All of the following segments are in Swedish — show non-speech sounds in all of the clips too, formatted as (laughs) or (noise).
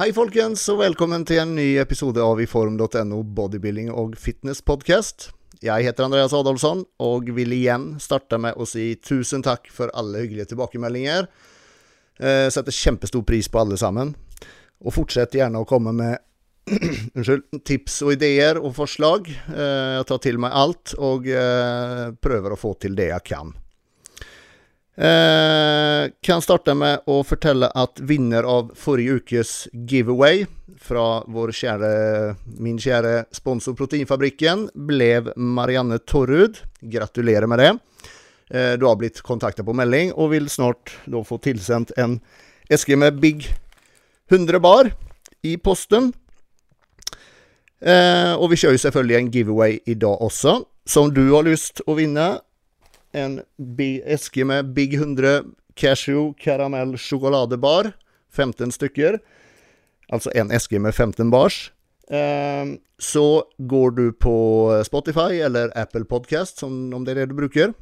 Hej folkens, och välkommen till en ny episod av iform.no bodybuilding och fitness podcast. Jag heter Andreas Adolfsson och vill igen starta med att säga tusen tack för alla hyggliga tillbakemeldingar. Eh, sätter kjempestor pris på allesammen. Och fortsätt gärna att komma med (clears throat) tips och idéer och förslag. Eh, tar till mig allt och eh, att få till det jag kan. Eh, kan starta med att fortelle att vinner av förra ukes giveaway från vår kjære, min kära sponsor Proteinfabriken blev Marianne Torrud. Gratulerar med det. Eh, du har blivit kontaktad på melling och vill snart då få tillsänt en SG med Big 100 bar i posten. Eh, vi kör ju såklart en giveaway idag också som du har lust att vinna en eske med Big 100 cashew karamell sjokoladebar. 15 stycken, alltså en eske med 15 bars. Ehm, så går du på Spotify eller Apple Podcast, om det är det du brukar,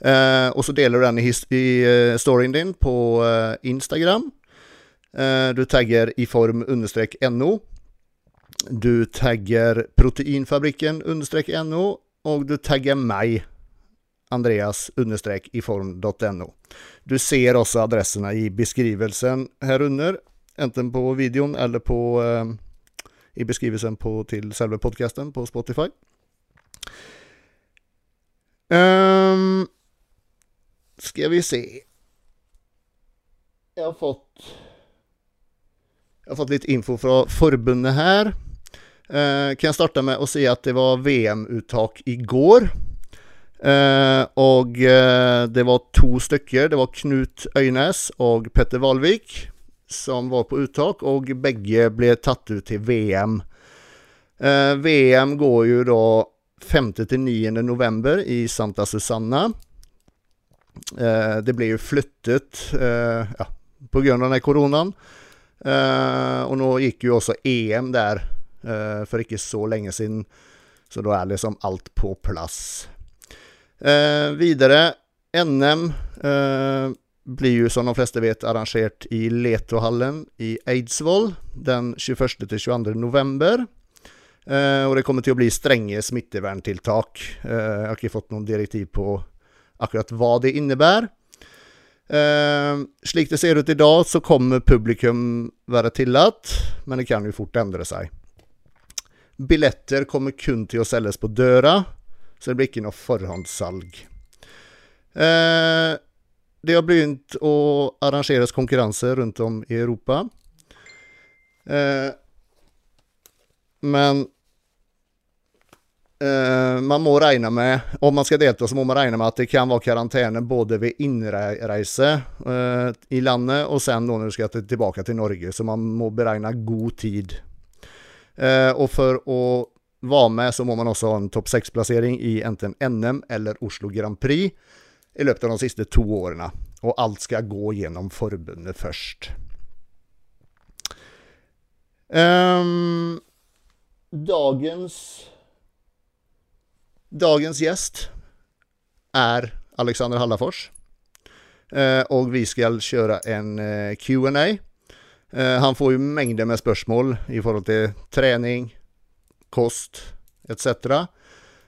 ehm, och så delar du den i, i eh, din på eh, Instagram. Ehm, du taggar i form understreck no. Du taggar proteinfabriken understreck no, och du taggar mig andreas-iform.no Du ser också adresserna i beskrivelsen här under, enten på videon eller på eh, i beskrivelsen på, till själva podcasten på Spotify. Um, ska vi se Jag har fått jag har fått lite info från förbundet här. Uh, kan jag starta med att säga att det var VM-uttag igår. Eh, og eh, det var to stykker. Det var Knut Øynes og Petter Valvik som var på uttak, og begge ble tatt ut til VM. Eh, VM går jo da 5-9 november i Santa Susanna. Eh, det ble jo flyttet eh, ja, pga. denne koronaen. Eh, og nå gikk jo også EM der eh, for ikke så lenge siden, så da er liksom alt på plass. Eh, vidare, NM eh, blir ju som de flesta vet, arrangerat i Letohallen i Eidsvoll den 21-22 november. Eh, och det kommer till att bli Stränge smitteverntiltak. Eh, jag har inte fått någon direktiv på akkurat vad det innebär. Eh, slik det ser ut idag så kommer publikum vara tillåt, men det kan ju fort ändra sig. Biljetter kommer kun till att säljas på døra. Så det blir ikke noe forhåndssalg. Eh, det har begynt å arrangeres konkurranser rundt om i Europa. Eh, men eh, man må regne med, om man skal delta, så må man regne med at det kan være karantene både ved innreise eh, i landet og sen når du skal tilbake til Norge. Så man må beregne god tid. Eh, og for vara med, så må man också ha en topp 6 placering i enten NM eller Oslo Grand Prix i löpet av de sista två åren och allt ska gå genom förbundet först. Um, dagens Dagens gäst. Är Alexander Hallafors. Uh, och vi ska köra en eh, uh, Q&A. Uh, ehm, han får ju mängder med spörsmål i förhållande till träning, kost etc.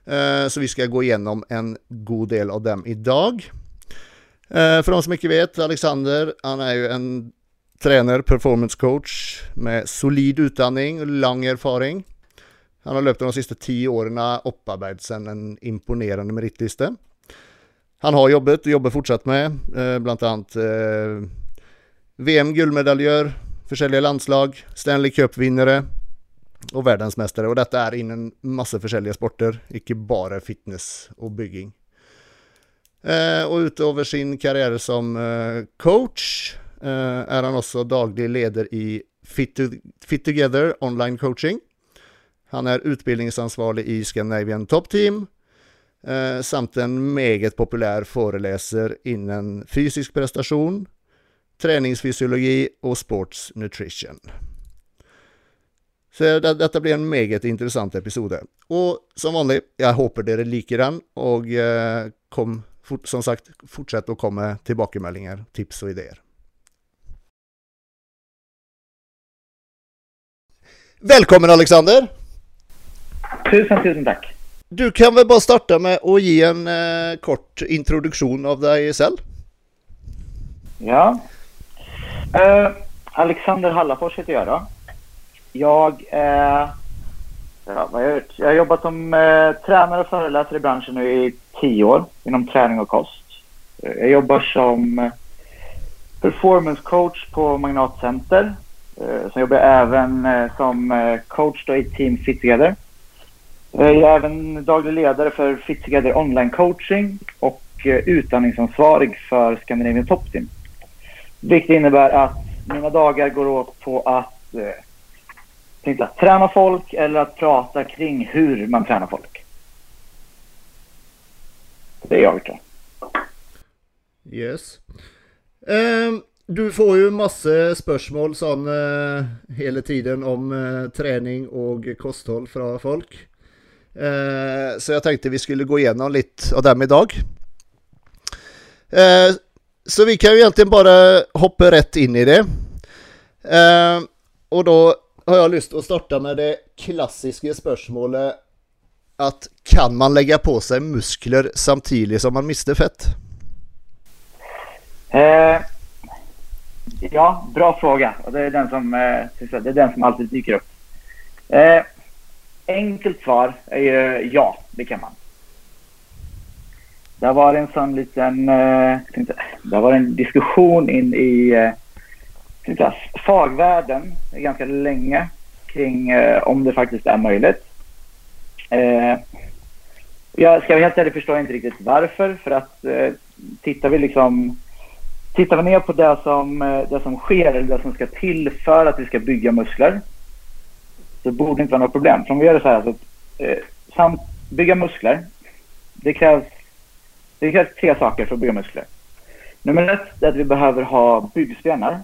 Eh, så vi ska gå igenom en god del av dem idag. Eh, för de som inte vet, Alexander han är ju en tränare, performance coach, med solid utdanning och lång erfaring. Han har löpt de sista tio åren opparbeidet sedan en imponerande meritlista. Han har jobbet, och jobbar fortsatt med, eh, bland annat VM-guldmedaljör, försäljare landslag, Stanley Cup-vinnare, och världens mästare och detta är inom massa försäljliga sporter, icke bara fitness och bygging. Eh, utöver sin karriär som eh, coach eh, han också daglig ledare i Fit, to Fit Together online coaching. Han är utbildningsansvarig i Scandinavian Top Team, eh, samt en meget populär föreläsare inom fysisk prestation, träningsfysiologi och sports nutrition. Så det, dette blir en meget interessant episode. Og som vanlig, jeg håper dere liker den, og eh, kom, fort, som sagt, fortsett å komme tilbakemeldinger, tips og ideer. Välkommen Alexander! Tusen, tusen tack! Du kan väl bara starta med att ge en eh, kort introduktion av dig själv? Ja. Uh, Alexander Hallafors heter jag då. Jag är... Ja, vad jag gjort? Jag har jobbat som eh, tränare och föreläsare i branschen nu i tio år inom träning och kost. Eh, jag jobbar som eh, performance coach på Magnat Center. Eh, sen jobbar jag även som coach då i Team Fit Together. Jag är även daglig ledare för Fit Together online coaching och utandningsansvarig för Scandinavian Top Team. Vilket innebär att mina dagar går åt på att eh, att träna folk eller att prata kring hur man tränar folk. Det är jag då. Yes. Um, du får ju massa spörsmål sån uh, eh, hela tiden om uh, träning och kosthåll från folk. Uh, så jag tänkte vi skulle gå igenom lite av dem idag. Ehm, så vi kan ju egentligen bara hoppa rätt in i det. Och då har jag lust att starta med det klassiska spörsmålet att kan man lägga på sig muskler samtidigt som man mister fett? Eh, ja, bra fråga. Och det är den som, eh, det är den som alltid dyker upp. Eh, enkelt svar är ju ja, det kan man. Det har varit en sån liten, eh, det har varit en diskussion in i eh, fagvärlden ganska länge kring eh, om det faktiskt är möjligt. Eh, jag ska vara helt ärlig förstår inte riktigt varför. För att eh, tittar vi liksom Tittar vi ner på det som, eh, det som sker eller det som ska till för att vi ska bygga muskler så borde det inte vara något problem. För om vi gör det så här, så, eh, samt bygga muskler, det krävs det krävs tre saker för att bygga muskler. Nummer ett är att vi behöver ha byggstenar.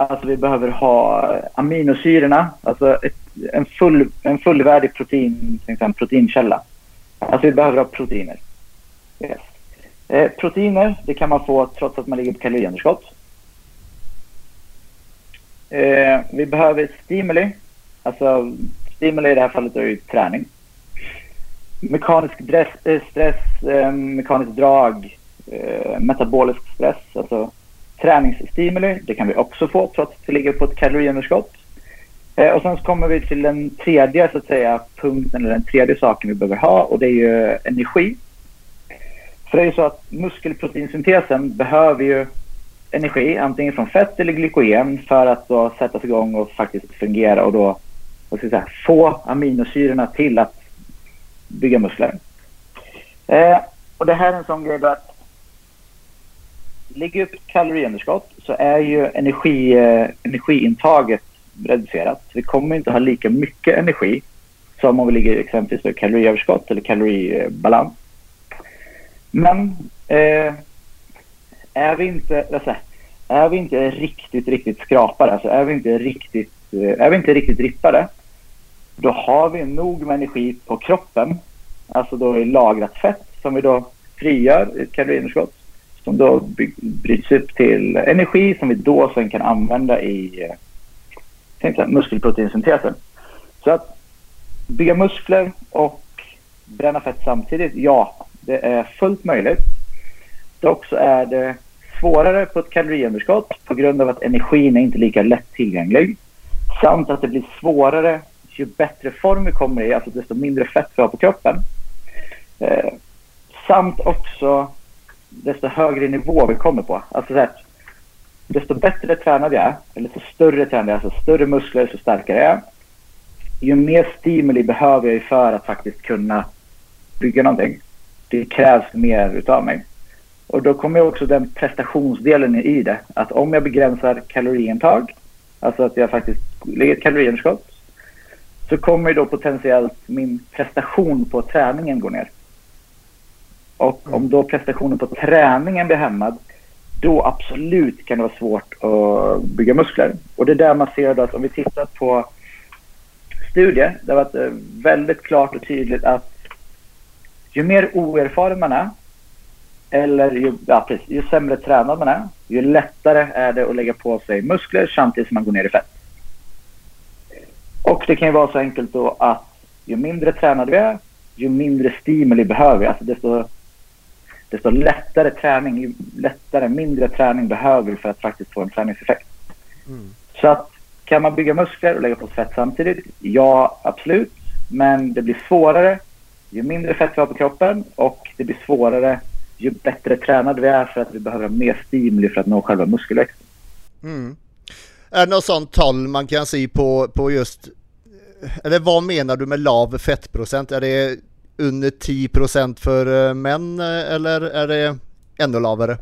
Alltså vi behöver ha aminosyrorna, alltså ett, en, full, en fullvärdig protein, en proteinkälla. Alltså vi behöver ha proteiner. Yes. Eh, proteiner, det kan man få trots att man ligger på kaloriunderskott. Eh, vi behöver stimuli. Alltså stimuli i det här fallet är ju träning mekanisk stress, eh, stress eh, mekanisk drag, eh, metabolisk stress, alltså träningsstimuli. Det kan vi också få trots att vi ligger på ett kaloriunderskott. Eh, och sen så kommer vi till den tredje så att säga punkten eller den tredje saken vi behöver ha och det är ju energi. För det är ju så att muskelproteinsyntesen behöver ju energi, antingen från fett eller glykogen för att då sättas igång och faktiskt fungera och då vad ska jag säga, få aminosyrorna till att bygga muskler. Eh, och det här är en sån grej då att ligger upp kaloriunderskott så är ju energi, eh, energiintaget reducerat. Vi kommer inte ha lika mycket energi som om vi ligger exempelvis i kaloriöverskott eller kaloribalans. Men eh, är vi inte, alltså, är vi inte riktigt, riktigt skrapade, alltså är vi inte riktigt, eh, är vi inte riktigt rippade, då har vi nog med energi på kroppen, alltså då i lagrat fett som vi då frigör i ett kaloriunderskott som då bryts upp till energi som vi då sen kan använda i eh, muskelproteinsyntesen. Så att bygga muskler och bränna fett samtidigt, ja, det är fullt möjligt. Dock så är det svårare på ett kaloriunderskott på grund av att energin är inte lika lätt tillgänglig. Samt att det blir svårare ju bättre form vi kommer i, alltså desto mindre fett vi har på kroppen. Eh, samt också desto högre nivå vi kommer på. Alltså så här, desto bättre tränad jag är, eller desto större tränad jag är, alltså större muskler, desto starkare jag är. Ju mer stimuli behöver jag för att faktiskt kunna bygga någonting. Det krävs mer utav mig. Och då kommer också den prestationsdelen i det. Att om jag begränsar kaloriintag, alltså att jag faktiskt lägger ett kaloriunderskott, så kommer då potentiellt min prestation på träningen gå ner. Och om då prestationen på träningen blir hämmad, då absolut kan det vara svårt att bygga muskler. Och det är där man ser då att om vi tittar på studier, det har varit eh, väldigt klart och tydligt att ju mer oerfaren man är, eller ju, ja, precis, ju sämre tränad man är, ju lättare är det att lägga på sig muskler samtidigt som man går ner i fett. Och det kan ju vara så enkelt då att ju mindre tränade vi är, ju mindre stimuli behöver vi. Alltså desto, desto lättare träning, ju lättare, mindre träning behöver vi för att faktiskt få en träningseffekt. Mm. Så att kan man bygga muskler och lägga på fett samtidigt? Ja, absolut. Men det blir svårare ju mindre fett vi har på kroppen och det blir svårare ju bättre tränade vi är för att vi behöver mer stimuli för att nå själva muskelväxten. Mm. Är det något sånt tal man kan se på, på just, eller vad menar du med lav fettprocent? Är det under 10 procent för eh, män eh, eller är det ännu lavare?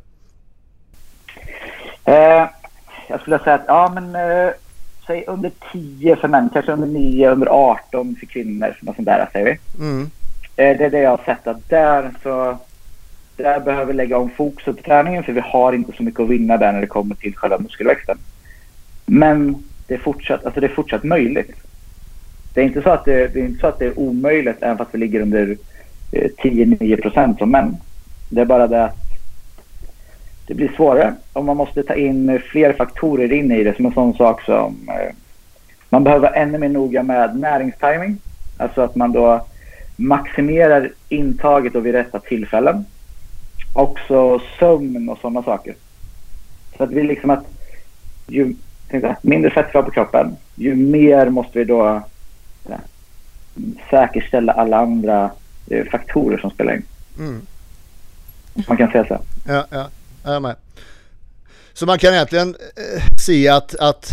Eh, jag skulle säga att ja men eh, säg under 10 för män, kanske under 9, under 18 för kvinnor. Något sånt där säger vi. Mm. Eh, det är det jag har sett att där så där behöver vi lägga om fokuset på träningen för vi har inte så mycket att vinna där när det kommer till själva muskelväxten. Men det är fortsatt, alltså det är fortsatt möjligt. Det är inte så att det, det är, inte så att det är omöjligt även fast vi ligger under eh, 10-9 procent som män. Det är bara det att det blir svårare och man måste ta in fler faktorer in i det som en sån sak som eh, man behöver vara ännu mer noga med näringstiming. Alltså att man då maximerar intaget och vid rätta tillfällen. Också sömn och sådana saker. Så att vi liksom att ju jag, mindre fett vi har på kroppen, ju mer måste vi då säkerställa alla andra eh, faktorer som spelar in. Mm. Man kan säga så. Ja, ja, jag är med. Så man kan egentligen eh, se att, att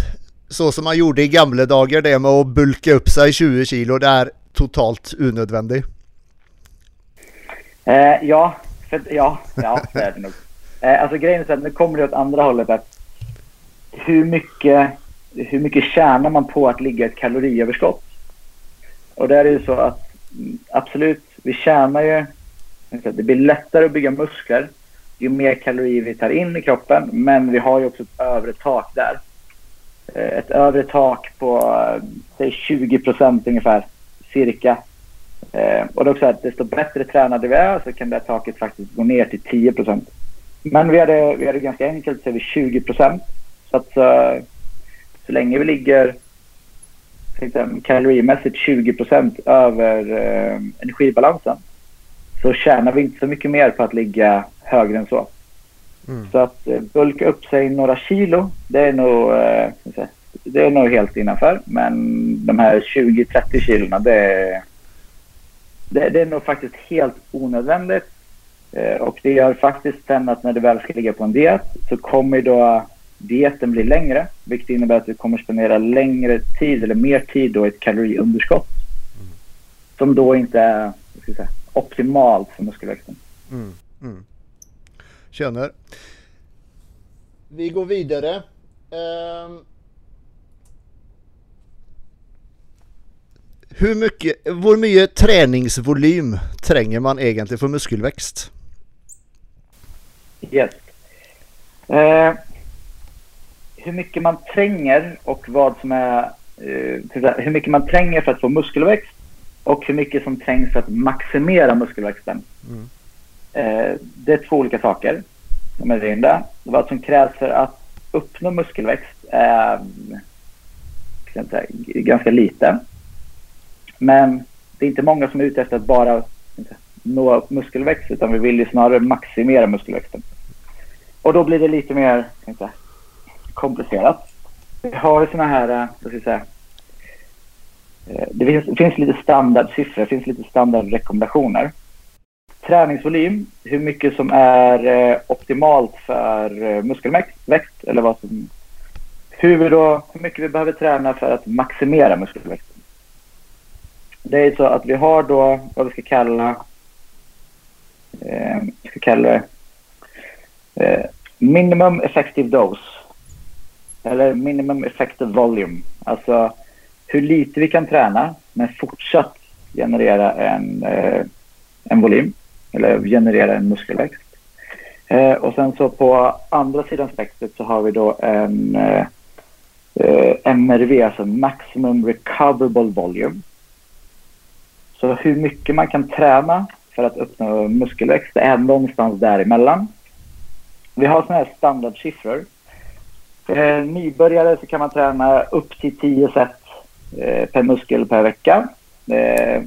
så som man gjorde i gamla dagar, det med att bulka upp sig 20 kilo, det är totalt onödvändigt. Eh, ja, för, ja, ja, det är det nog. Eh, alltså grejen är så att nu kommer det åt andra hållet. Att hur, mycket, hur mycket tjänar man på att ligga ett kaloriöverskott? Och där är det så att mm, absolut, vi tjänar ju... Det blir lättare att bygga muskler ju mer kalorier vi tar in i kroppen. Men vi har ju också ett övre tak där. Eh, ett övre tak på eh, säg 20 procent ungefär, cirka. Eh, och det är också att desto bättre tränade vi är så kan det taket faktiskt gå ner till 10 procent. Men vi har, det, vi har det ganska enkelt så är vi 20 procent. Så att så, så länge vi ligger kalorimässigt 20 procent över eh, energibalansen så tjänar vi inte så mycket mer på att ligga högre än så. Mm. Så att eh, bulka upp sig några kilo, det är nog, eh, det är nog helt innanför. Men de här 20-30 kilona, det är, det, det, är nog faktiskt helt onödvändigt. Eh, och det gör faktiskt sen att när du väl ska ligga på en diet så kommer då dieten bli längre. Vilket innebär att du kommer spendera längre tid eller mer tid då i ett kaloriunderskott. Mm. Som då inte är säga, optimalt för muskelväxten. Mm. Mm. Känner. Vi går vidare. Um... Hur mycket, hur mycket träningsvolym tränger man egentligen för muskelväxt? Yes. Eh, hur mycket man tränger och vad som är... Eh, hur mycket man tränger för att få muskelväxt och hur mycket som trängs för att maximera muskelväxten. Mm. Eh, det är två olika saker som är rinda. Vad som krävs för att uppnå muskelväxt är säga, ganska lite. Men det är inte många som är ute efter att bara nå muskelväxt utan vi vill ju snarare maximera muskelväxten. Och då blir det lite mer säga, komplicerat. Vi har såna här, eh, vad ska jag säga, eh, det finns, det finns lite standardsiffror, det finns lite standardrekommendationer träningsvolym, hur mycket som är eh, optimalt för eh, muskelväxt eller vad som, hur, vi då, hur mycket vi behöver träna för att maximera muskelväxten. Det är så att vi har då vad vi ska kalla, eh, ska kalla det, eh, minimum effective dose eller minimum effective volume. Alltså hur lite vi kan träna men fortsatt generera en, eh, en volym eller generera en muskelväxt. Eh, och sen så på andra sidan spektret så har vi då en eh, eh MRV, alltså Maximum Recoverable Volume. Så hur mycket man kan träna för att uppnå muskelväxt är någonstans däremellan. Vi har sådana här standardsiffror. Eh, nybörjare så kan man träna upp till 10 set eh, per muskel per vecka. Eh,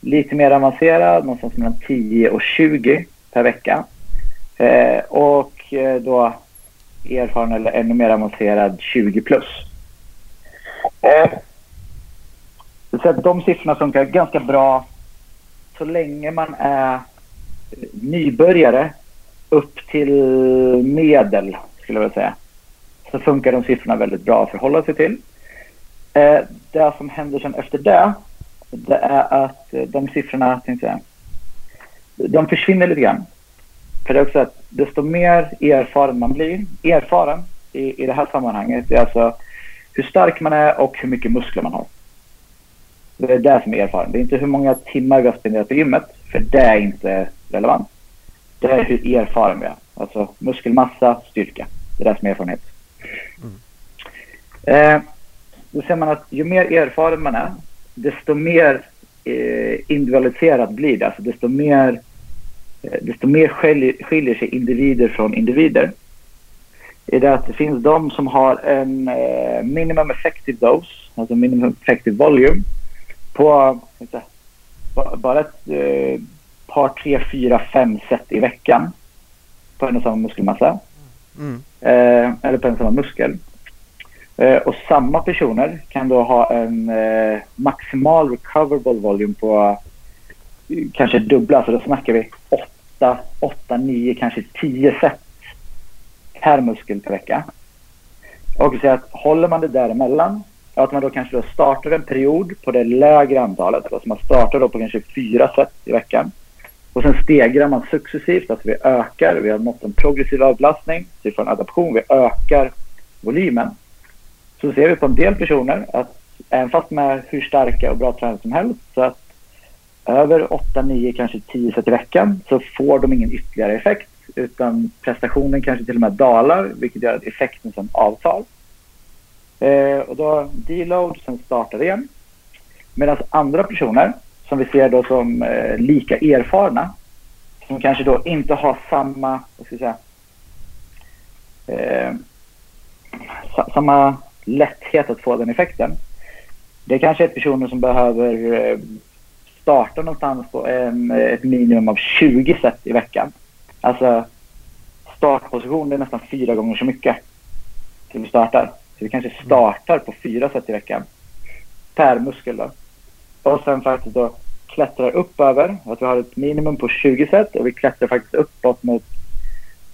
lite mer avancerad, någonstans mellan 10 och 20 per vecka. Eh, och eh, då erfaren eller ännu mer avancerad 20 plus. Eh, så att de siffrorna funkar ganska bra så länge man är nybörjare upp till medel, skulle jag vilja säga. Så funkar de siffrorna väldigt bra att förhålla sig till. Eh, det som händer sen efter det, det är att eh, de siffrorna, tänkte jag, de försvinner lite grann. För det är också att desto mer erfaren man blir, erfaren i, i det här sammanhanget, det är alltså hur stark man är och hur mycket muskler man har. Det är det som är erfaren. Det är inte hur många timmar vi har spenderat på gymmet, för det är inte relevant. Det är hur erfaren vi är. Alltså muskelmassa, styrka. Det är det som är erfarenhet. Mm. Eh, då ser man att ju mer erfaren man är, desto mer eh, individualiserat blir det. Alltså desto mer, eh, desto mer skiljer, skiljer sig individer från individer. I det att det finns de som har en eh, minimum effective dose, alltså minimum effective volume, på inte, bara ett eh, par, tre, fyra, fem set i veckan på en och samma muskelmassa. Mm. Eh, eller på en samma muskel. Eh, och samma personer kan då ha en eh, maximal recoverable volume på eh, kanske dubbla, så då snackar vi 8, 8, 9, kanske 10 set per muskel per vecka. Och så att håller man det däremellan att man då kanske då startar en period på det lägre antalet. Alltså man startar då på kanske 4 set i veckan. Och sen stegrar man successivt, alltså vi ökar, vi har nått en progressiv avlastning. så vi får en adaption, vi ökar volymen. Så ser vi på en del personer att även fast de är hur starka och bra tränare som helst, så att över 8, 9, kanske 10 set i veckan så får de ingen ytterligare effekt utan prestationen kanske till och med dalar vilket gör att effekten sen avtar. Eh, och då deload, sen startar igen. Medan andra personer som vi ser då som eh, lika erfarna, som kanske då inte har samma, vad ska jag säga, eh, samma lätthet att få den effekten. Det kanske är personer som behöver eh, starta någonstans på en, eh, ett minimum av 20 set i veckan. Alltså startposition är nästan fyra gånger så mycket som vi startar. Så vi kanske startar på fyra set i veckan per muskel. Då. Och sen faktiskt då klättrar upp över, att vi har ett minimum på 20 set och vi klättrar faktiskt uppåt mot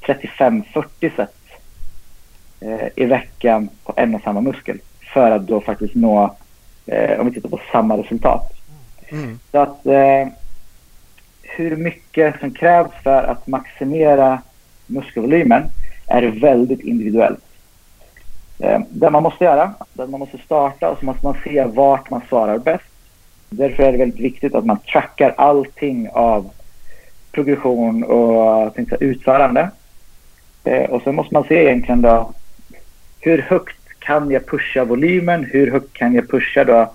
35-40 set eh, i veckan på en och samma muskel. För att då faktiskt nå, eh, om vi tittar på samma resultat. Mm. Så att eh, hur mycket som krävs för att maximera muskelvolymen är väldigt individuellt. Eh, det man måste göra, det man måste starta och så måste man se vart man svarar bäst. Därför är det väldigt viktigt att man trackar allting av progression och tänkte, utförande. Eh, och sen måste man se egentligen då hur högt kan jag pusha volymen? Hur högt kan jag pusha då,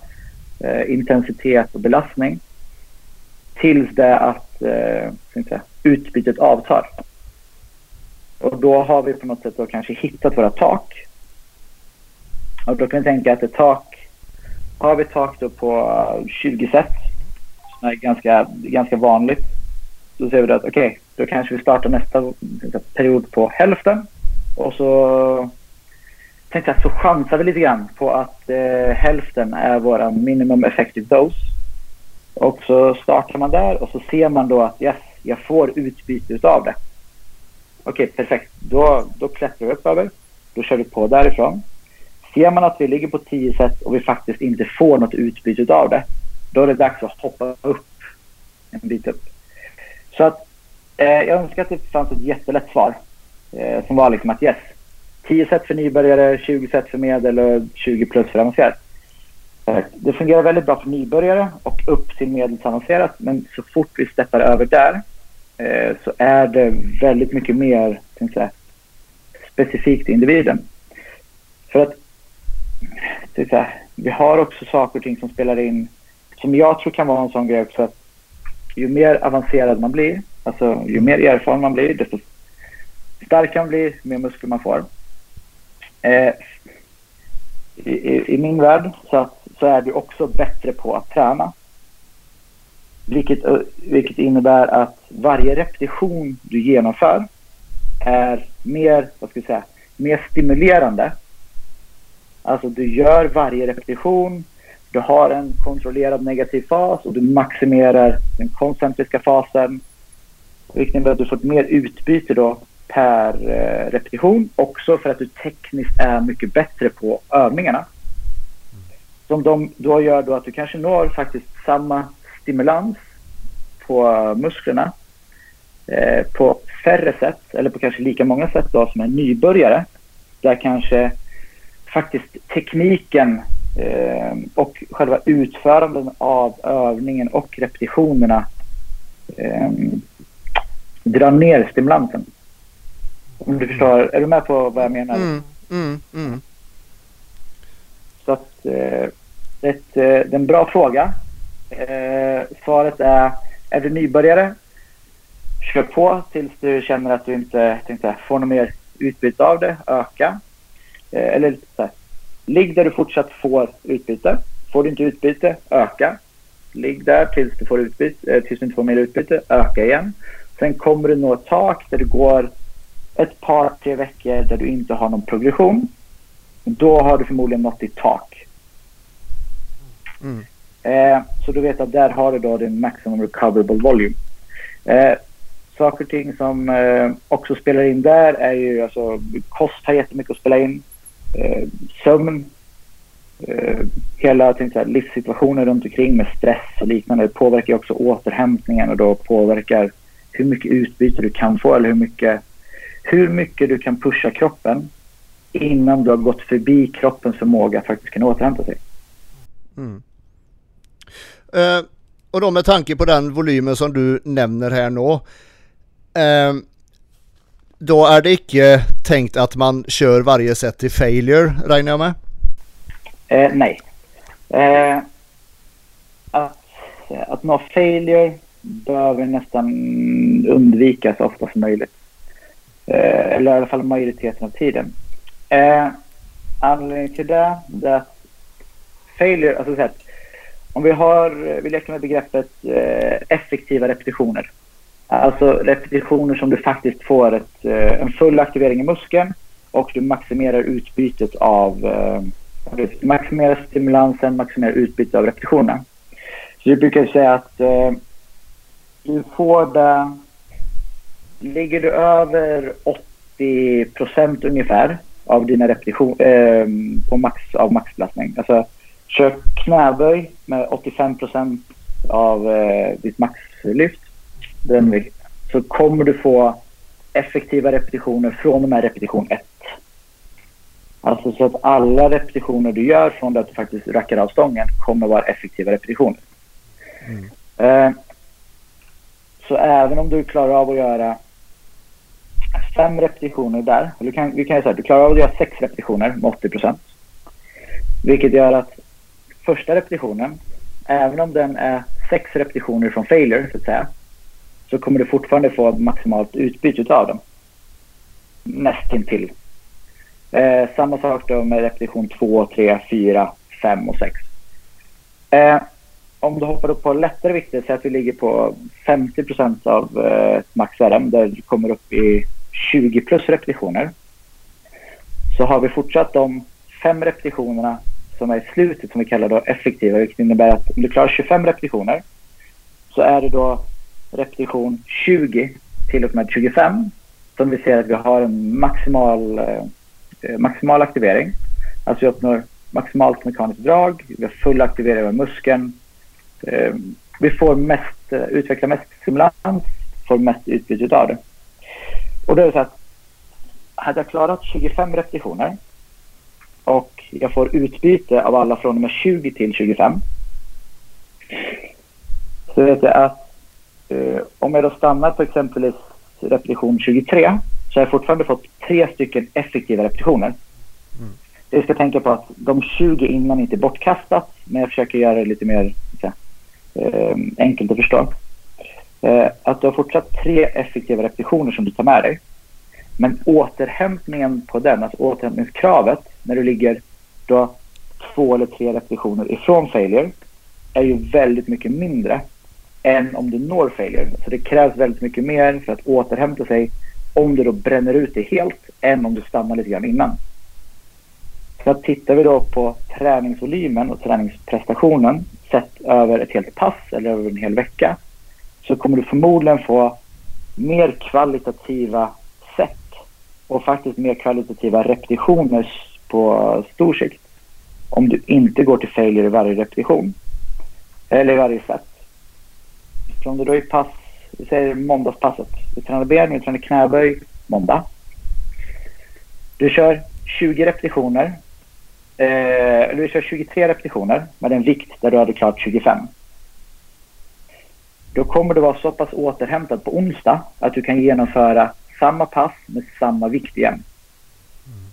eh, intensitet och belastning? Tills det att eh, tänkte, utbytet avtar. Och då har vi på något sätt då kanske hittat våra tak. Och då kan vi tänka att ett tak, har vi ett tak då på eh, 20 set, som är ganska, ganska vanligt, då ser vi att okej, okay, då kanske vi startar nästa period på hälften och så tänkte jag så chansar vi lite grann på att eh, hälften är vår minimum effective dose. Och så startar man där och så ser man då att yes, jag får utbyte av det. Okej, okay, perfekt. Då, då klättrar vi upp över. Då kör vi på därifrån. Ser man att vi ligger på 10 set och vi faktiskt inte får något utbyte av det, då är det dags att hoppa upp en bit upp. Så att eh, jag önskar att det fanns ett jättelätt svar eh, som var liksom att yes, 10 set för nybörjare, 20 set för medel och 20 plus för avancerat. Det fungerar väldigt bra för nybörjare och upp till medelsavancerat men så fort vi steppar över där eh, så är det väldigt mycket mer säga, specifikt individen. För att här, vi har också saker och ting som spelar in som jag tror kan vara en sån grej också att ju mer avancerad man blir, alltså ju mer erfaren man blir, desto starkare man blir, ju mer muskler man får. Eh, i, i, i, min värld så så är du också bättre på att träna. Vilket, vilket innebär att varje repetition du genomför är mer, vad ska jag säga, mer stimulerande. Alltså du gör varje repetition, du har en kontrollerad negativ fas och du maximerar den koncentriska fasen. Vilket innebär att du får ett mer utbyte då per eh, repetition. Också för att du tekniskt är mycket bättre på övningarna. Som de då gör då att du kanske når faktiskt samma stimulans på musklerna eh, på färre sätt eller på kanske lika många sätt då som en nybörjare. Där kanske faktiskt tekniken eh, och själva utförandet av övningen och repetitionerna eh, drar ner stimulansen. Om du förstår, är du med på vad jag menar? Mm, mm, mm. Så att eh, ett, eh, det är en bra fråga. Eh, svaret är, är du nybörjare, kör på tills du känner att du inte tänkte, får något mer utbyte av det, öka. Eh, eller så här, ligg där du fortsatt får utbyte. Får du inte utbyte, öka. Ligg där tills du, får utbyte, eh, tills du inte får mer utbyte, öka igen. Sen kommer du nå ett tak där du går ett par, tre veckor där du inte har någon progression. Då har du förmodligen nått ditt tak. Mm. Eh, så du vet att där har du då din maximum recoverable volume. Eh, saker och ting som eh, också spelar in där är ju alltså kost har jättemycket att spela in. Eh, sömn. Eh, hela tänkte livssituationen runt omkring med stress och liknande påverkar också återhämtningen och då påverkar hur mycket utbyte du kan få eller hur mycket, hur mycket du kan pusha kroppen innan du har gått förbi kroppens förmåga att faktiskt kunna återhämta sig. Mm. Eh, och då med tanke på den volymen som du nämner här nu. Eh, då är det icke tänkt att man kör varje set till failure, räknar jag med? Eh, nej. Eh, att, att nå failure behöver nästan undvikas så ofta som möjligt. Eh, eller i alla fall majoriteten av tiden. Eh, anledningen till det är att failure, alltså så här, om vi har, vi leker med begreppet eh, effektiva repetitioner. Alltså repetitioner som du faktiskt får ett, eh, en full aktivering i muskeln och du maximerar utbytet av eh, du maximerar stimulansen, maximerar utbytet av repetitionerna. Så vi brukar säga att eh, du får det... Ligger du över 80 procent ungefär av dina repetitioner eh, på max, av maxbelastning. Alltså kör knäböj med 85 procent av eh, ditt maxlyft. Den vikt. Så kommer du få effektiva repetitioner från och med repetition 1. Alltså så att alla repetitioner du gör från det att du faktiskt rackar av stången kommer vara effektiva repetitioner. Mm. Eh, så även om du klarar av att göra fem repetitioner där, eller kan, vi kan säga att du klarar av att göra sex repetitioner med 80 procent. Vilket gör att första repetitionen, även om den är sex repetitioner från failure så att säga, så kommer du fortfarande få maximalt utbyte av dem. Nästintill. Eh, samma sak då med repetition 2, 3, 4, 5 och 6. Eh, om du hoppar upp på lättare vikter, så att vi ligger på 50 av eh, max RM, där du kommer upp i 20 plus repetitioner. Så har vi fortsatt de fem repetitionerna som är i slutet som vi kallar då effektiva, vilket innebär att om du klarar 25 repetitioner så är det då repetition 20 till och med 25 som vi ser att vi har en maximal, eh, eh, maximal aktivering. Alltså vi uppnår maximalt mekaniskt drag, vi har full aktivering av muskeln. Eh, vi får mest, eh, utveckla mest stimulans, får mest utbyte av det. Och då är det så att hade jag klarat 25 repetitioner och jag får utbyte av alla från och med 20 till 25 så vet jag att om jag då stannar på exempelvis repetition 23 så har jag fortfarande fått tre stycken effektiva repetitioner. Mm. Jag ska tänka på att de 20 innan inte är bortkastat men jag försöker göra det lite mer så, uh, enkelt att förstå. Uh, att du har fortsatt tre effektiva repetitioner som du tar med dig. Men återhämtningen på den, alltså återhämtningskravet när du ligger då två eller tre repetitioner ifrån failure är ju väldigt mycket mindre än om du når failure. Så det krävs väldigt mycket mer för att återhämta sig om du då bränner ut det helt än om du stannar lite grann innan. Så tittar vi då på träningsvolymen och träningsprestationen sett över ett helt pass eller över en hel vecka så kommer du förmodligen få mer kvalitativa sätt och faktiskt mer kvalitativa repetitioner på stor sikt om du inte går till failure i varje repetition eller i varje set. Så om du då är pass, vi säger måndagspasset, du tränar ben, du tränar knäböj måndag. Du kör 20 repetitioner, eh, eller du kör 23 repetitioner med en vikt där du hade klart 25. Då kommer du vara så pass återhämtad på onsdag att du kan genomföra samma pass med samma vikt igen. Mm.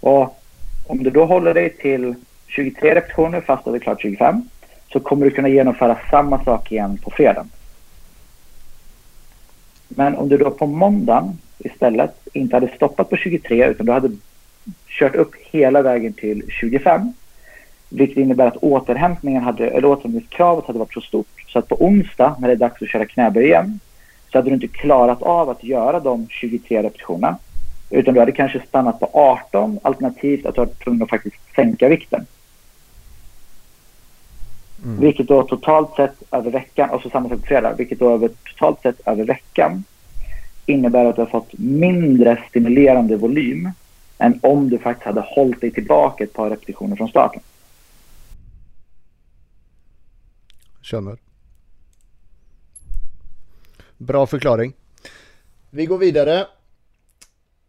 Och om du då håller dig till 23 repetitioner fast du hade klart 25 så kommer du kunna genomföra samma sak igen på fredag. Men om du då på måndagen istället inte hade stoppat på 23 utan du hade kört upp hela vägen till 25 vilket innebär att återhämtningen hade, eller återhämtningskravet hade varit så stort så att på onsdag när det är dags att köra knäböj igen så hade du inte klarat av att göra de 23 repetitionerna. Utan du hade kanske stannat på 18 alternativt att du hade tvungen att faktiskt sänka vikten. Mm. Vilket då totalt sett över veckan, och så samma sak på fredag, vilket då över, totalt sett över veckan innebär att du har fått mindre stimulerande volym än om du faktiskt hade hållit dig tillbaka ett par repetitioner från starten. Känner. Bra förklaring. Vi går vidare.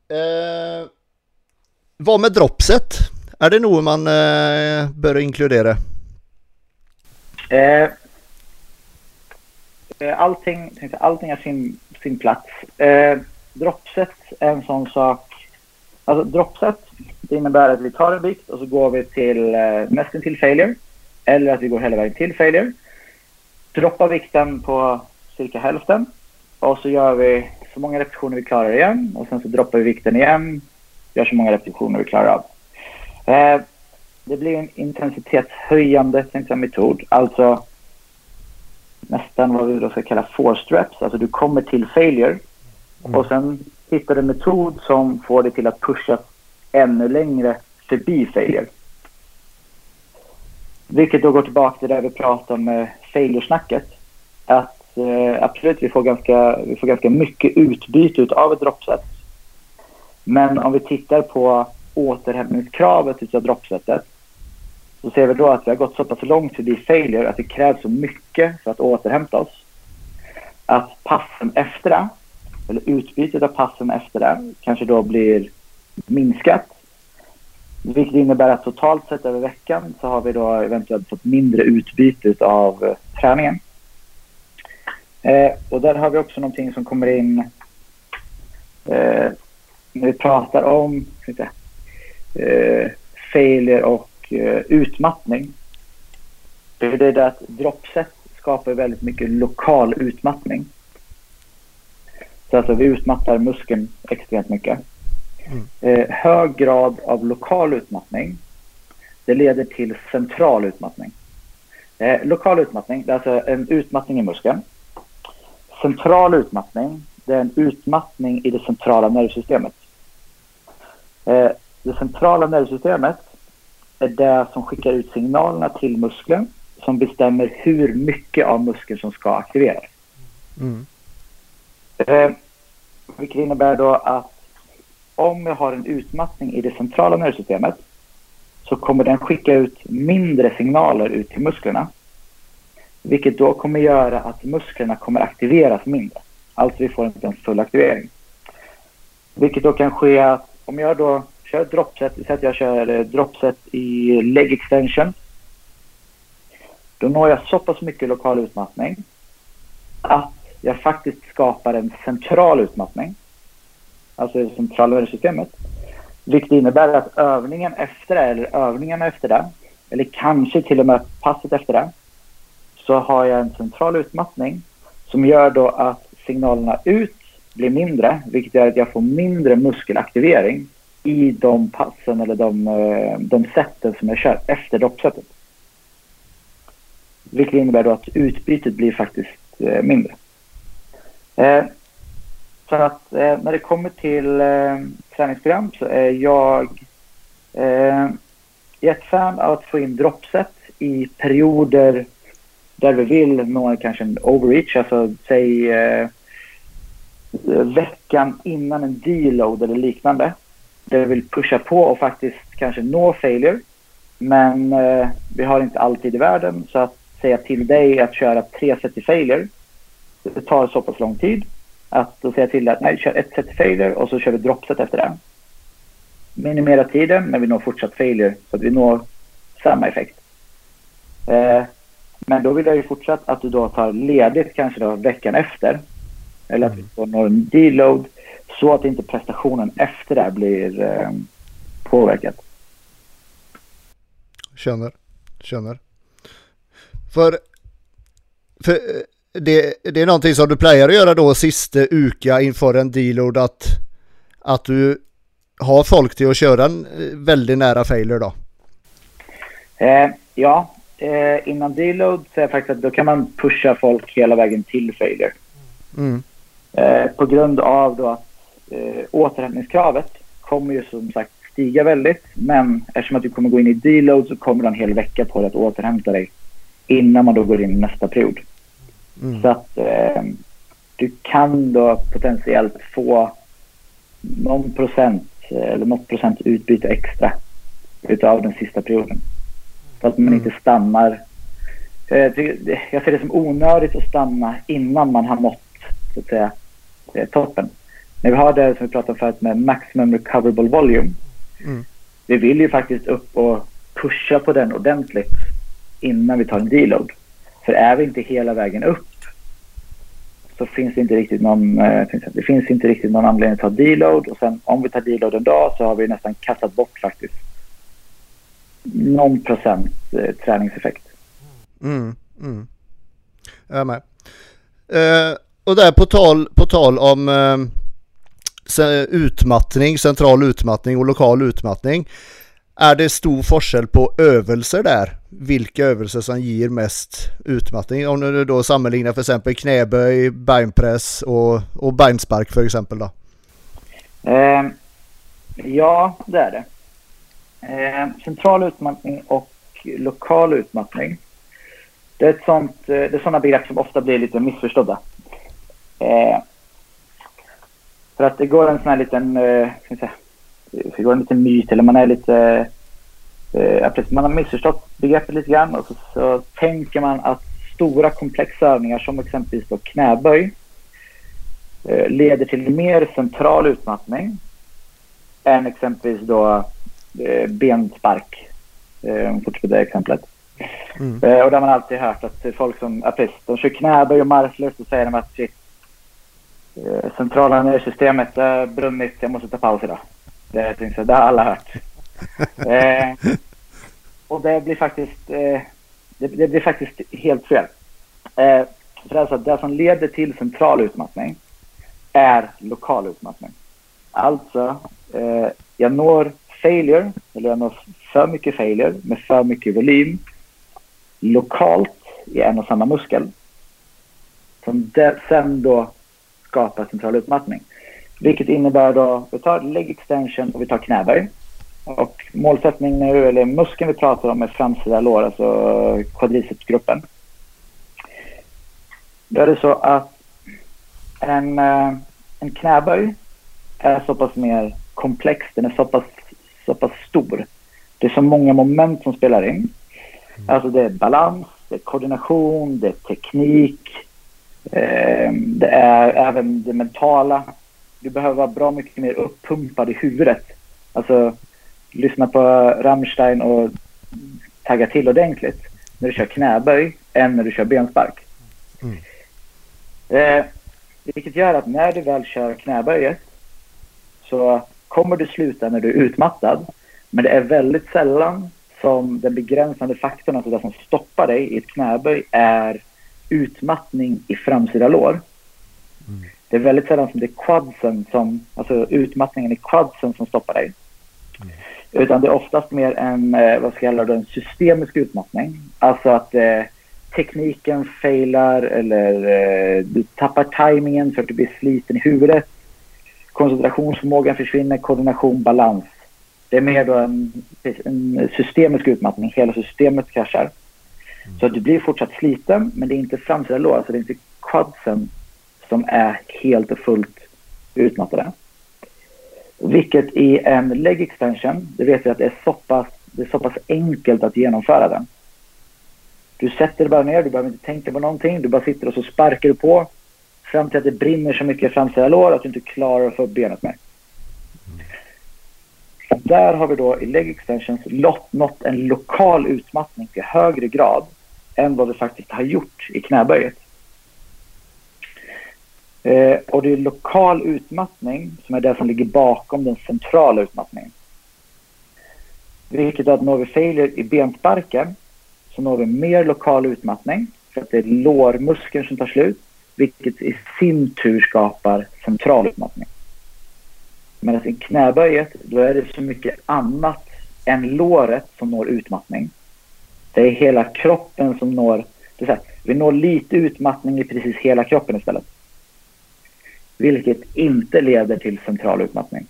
Eh, vad med dropset? Är det nog man eh, bör inkludera? Eh, eh, allting, allting har sin, sin plats. Eh, dropset är en sån sak. Alltså dropset, det innebär att vi tar en vikt och så går vi till eh, nästan till failure. Eller att vi går hela vägen till failure. Droppar vikten på cirka hälften och så gör vi så många repetitioner vi klarar igen och sen så droppar vi vikten igen. Gör så många repetitioner vi klarar av. Eh, det blir en intensitetshöjande metod. Alltså nästan vad vi då ska kalla forced reps. Alltså du kommer till failure mm. och sen hittar du en metod som får dig till att pusha ännu längre förbi failure. Vilket då går tillbaka till det vi pratade om med failure-snacket. Att eh, absolut, vi får, ganska, vi får ganska mycket utbyte av ett droppset. Men om vi tittar på återhämtningskravet av droppsetet så ser vi då att vi har gått så pass långt förbi failure att det krävs så mycket för att återhämta oss. Att passen efter det, eller utbytet av passen efter det, kanske då blir minskat. Vilket innebär att totalt sett över veckan så har vi då eventuellt fått mindre utbyte av eh, träningen. Eh, och där har vi också någonting som kommer in eh, när vi pratar om inte, eh, failure och eh, utmattning. Det är det att droppset skapar väldigt mycket lokal utmattning. Så alltså vi utmattar muskeln extremt mycket. Mm. Eh, hög grad av lokal utmattning det leder till central utmattning. Eh, lokal utmattning det är alltså en utmattning i muskeln central utmattning, det är en utmattning i det centrala nervsystemet. Eh, det centrala nervsystemet är det som skickar ut signalerna till muskeln som bestämmer hur mycket av muskeln som ska aktiveras. Mm. Eh, vilket innebär då att om jag har en utmattning i det centrala nervsystemet så kommer den skicka ut mindre signaler ut till musklerna vilket då kommer göra att musklerna kommer aktiveras mindre. Alltså vi får inte en full aktivering. Vilket då kan ske att om jag då kör dropset, säg att jag kör dropset i leg extension. Då når jag så pass mycket lokal utmattning att jag faktiskt skapar en central utmattning. Alltså det centrala nervsystemet. Vilket innebär att övningen efter det, eller övningarna efter det, eller kanske till och med passet efter det, så har jag en central utmattning som gör då att signalerna ut blir mindre, vilket gör att jag får mindre muskelaktivering i de passen eller de, eh, de sätten som jag kör efter droppsättet. Vilket innebär då att utbytet blir faktiskt eh, mindre. Eh, så att eh, när det kommer till eh, träningsprogram så är jag eh, ett fan av att få in droppset i perioder där vi vill nå kanske en overreach, alltså säg eh, veckan innan en deload eller liknande. Där vi vill pusha på och faktiskt kanske nå failure. Men eh, vi har inte alltid i världen så att säga till dig att köra tre set i failure. Det tar så pass lång tid att då säga till dig att nej, kör ett set i failure och så kör vi dropset efter det. Minimera tiden men vi når fortsatt failure så att vi når samma effekt. Eh, men då vill jag ju fortsatt att du då tar ledigt kanske då veckan efter. Eller att vi får någon deload så att inte prestationen efter det blir eh, påverkad. Känner, känner. För, för eh, det, det är någonting som du plejer att göra då sista uka inför en deload att, att du har folk till att köra en eh, väldigt nära failure då? Eh, ja, eh, innan deload så är det faktiskt att då kan man pusha folk hela vägen till failure. Mm. Eh, på grund av då att eh, återhämtningskravet kommer ju som sagt stiga väldigt. Men eftersom att du kommer gå in i deload så kommer du en hel vecka på dig att återhämta dig innan man då går in i nästa period. Mm. Så att eh, du kan då potentiellt få någon procent eller något procent utbyte extra utav den sista perioden. Så att man mm. inte stannar. Eh, jag ser det som onödigt att stanna innan man har nått så att säga, eh, toppen. När vi har det som vi pratade om förut med maximum recoverable volume. Mm. Vi vill ju faktiskt upp och pusha på den ordentligt innan vi tar en deload. För är vi inte hela vägen upp så finns det inte riktigt någon, eh, det finns inte riktigt någon anledning att ta deload och sen om vi tar deload en dag så har vi nästan kastat bort faktiskt någon procent eh, träningseffekt. Mm, mm. Jag är med. Eh, och där på tal, på tal om eh, utmattning, central utmattning och lokal utmattning. Är det stor forskel på övelser där? Vilka övelser som ger mest utmattning? Om du då sammanlignar för exempel knäböj, beinpress och, och beinspark för exempel då? Eh, ja, det är det. Eh, central utmattning och lokal utmattning. Det är, ett sånt, eh, det är sådana begrepp som ofta blir lite missförstådda. Eh, för att det går en sån här liten, eh, ska säga, det går en liten myt eller man är lite, eh, man har missförstått begreppet lite grann och så, så, tänker man att stora komplexa övningar som exempelvis då knäböj eh, leder till mer central utmattning än exempelvis då eh, benspark. Eh, fortsätter det exemplet. Mm. Eh, och där man alltid hört att folk som, de kör knäböj och marklöst och säger de att shit, centrala nervsystemet har brunnit, jag måste ta paus idag. Det, det, det har alla hört. (laughs) eh, och det blir faktiskt, eh, det, det, blir faktiskt helt fel. Eh, för alltså, det som leder till central utmattning är lokal utmattning. Alltså, eh, jag når failure, eller jag når för mycket failure med för mycket volym lokalt i en och samma muskel. Som sen då skapar central utmattning. Vilket innebär då, vi tar leg extension och vi tar knäböj. Och målsättning nu, eller muskeln vi pratar om är framsida lår, alltså quadricepsgruppen. Då är det så att en, eh, en knäböj är så pass mer komplex, den är så pass, så pass stor. Det är så många moment som spelar in. Alltså det är balans, det är koordination, det är teknik. Eh, det är även det mentala. Du behöver vara bra mycket mer uppumpad i huvudet. Alltså lyssna på Rammstein och tagga till ordentligt när du kör knäböj än när du kör benspark. Mm. Eh, vilket gör att när du väl kör knäböjet så kommer du sluta när du är utmattad. Men det är väldigt sällan som den begränsande faktorn, alltså det som stoppar dig i ett knäböj, är utmattning i framsida lår. Mm. Det är väldigt sällan som det är quadsen som, alltså utmattningen i quadsen som stoppar dig. Utan det är oftast mer en, eh, vad ska jag kalla det, en systemisk utmattning. Alltså att eh, tekniken failar eller eh, du tappar tajmingen för att du blir sliten i huvudet. Koncentrationsförmågan försvinner, koordination, balans. Det är mer då en, en systemisk utmattning. Hela systemet kraschar. Mm. Så att du blir fortsatt sliten, men det är inte framsida lår, alltså det är inte quadsen som är helt och fullt utmattade. Vilket i en leg extension, det vet vi att det är så pass, det är så pass enkelt att genomföra den. Du sätter dig bara ner, du behöver inte tänka på någonting. Du bara sitter och så sparkar du på fram till att det brinner så mycket i framsida lår att du inte klarar att få upp benet mer. Där har vi då i leg extensions nått en lokal utmattning till högre grad än vad vi faktiskt har gjort i knäböjet. Eh, och det är lokal utmattning som är det som ligger bakom den centrala utmattningen. Vilket är att når vi failure i bensparken så når vi mer lokal utmattning för att det är lårmuskeln som tar slut vilket i sin tur skapar central utmattning. Medan alltså, i knäböjet då är det så mycket annat än låret som når utmattning. Det är hela kroppen som når, det här, vi når lite utmattning i precis hela kroppen istället. Vilket inte leder till central utmattning.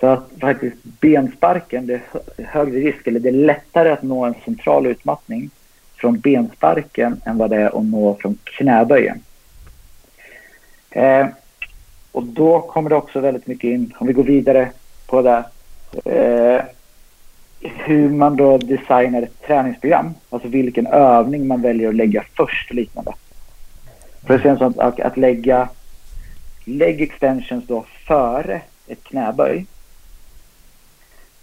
Så att faktiskt bensparken, det är högre risk, eller det är lättare att nå en central utmattning från bensparken än vad det är att nå från knäböjen. Eh, och då kommer det också väldigt mycket in, om vi går vidare på det, eh, hur man då designar ett träningsprogram. Alltså vilken övning man väljer att lägga först och liknande. För det är att, att lägga leg extensions då före ett knäböj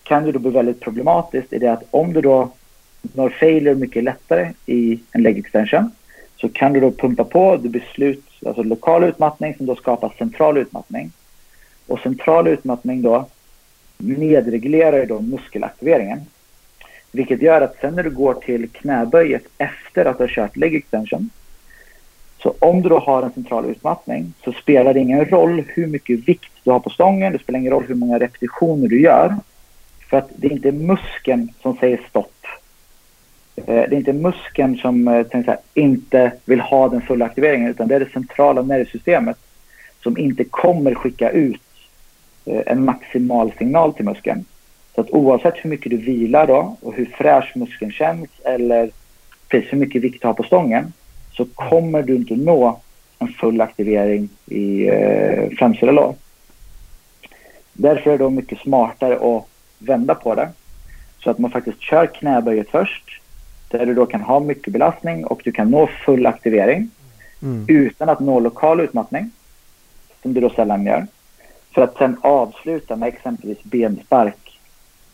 kan ju då bli väldigt problematiskt i det att om du då når failure mycket lättare i en leg extension så kan du då pumpa på, du blir slut, alltså lokal utmattning som då skapar central utmattning. Och central utmattning då nedreglerar då muskelaktiveringen. Vilket gör att sen när du går till knäböjet efter att du har kört leg extension så om du då har en central utmattning så spelar det ingen roll hur mycket vikt du har på stången, det spelar ingen roll hur många repetitioner du gör. För att det är inte muskeln som säger stopp. Eh, det är inte muskeln som eh, här, inte vill ha den fulla aktiveringen utan det är det centrala nervsystemet som inte kommer skicka ut eh, en maximal signal till muskeln. Så att oavsett hur mycket du vilar då och hur fräsch muskeln känns eller precis hur mycket vikt du har på stången så kommer du inte nå en full aktivering i eh, framsida lår. Därför är det då mycket smartare att vända på det. Så att man faktiskt kör knäböjet först. Där du då kan ha mycket belastning och du kan nå full aktivering. Mm. Utan att nå lokal utmattning. Som du då sällan gör. För att sen avsluta med exempelvis benspark.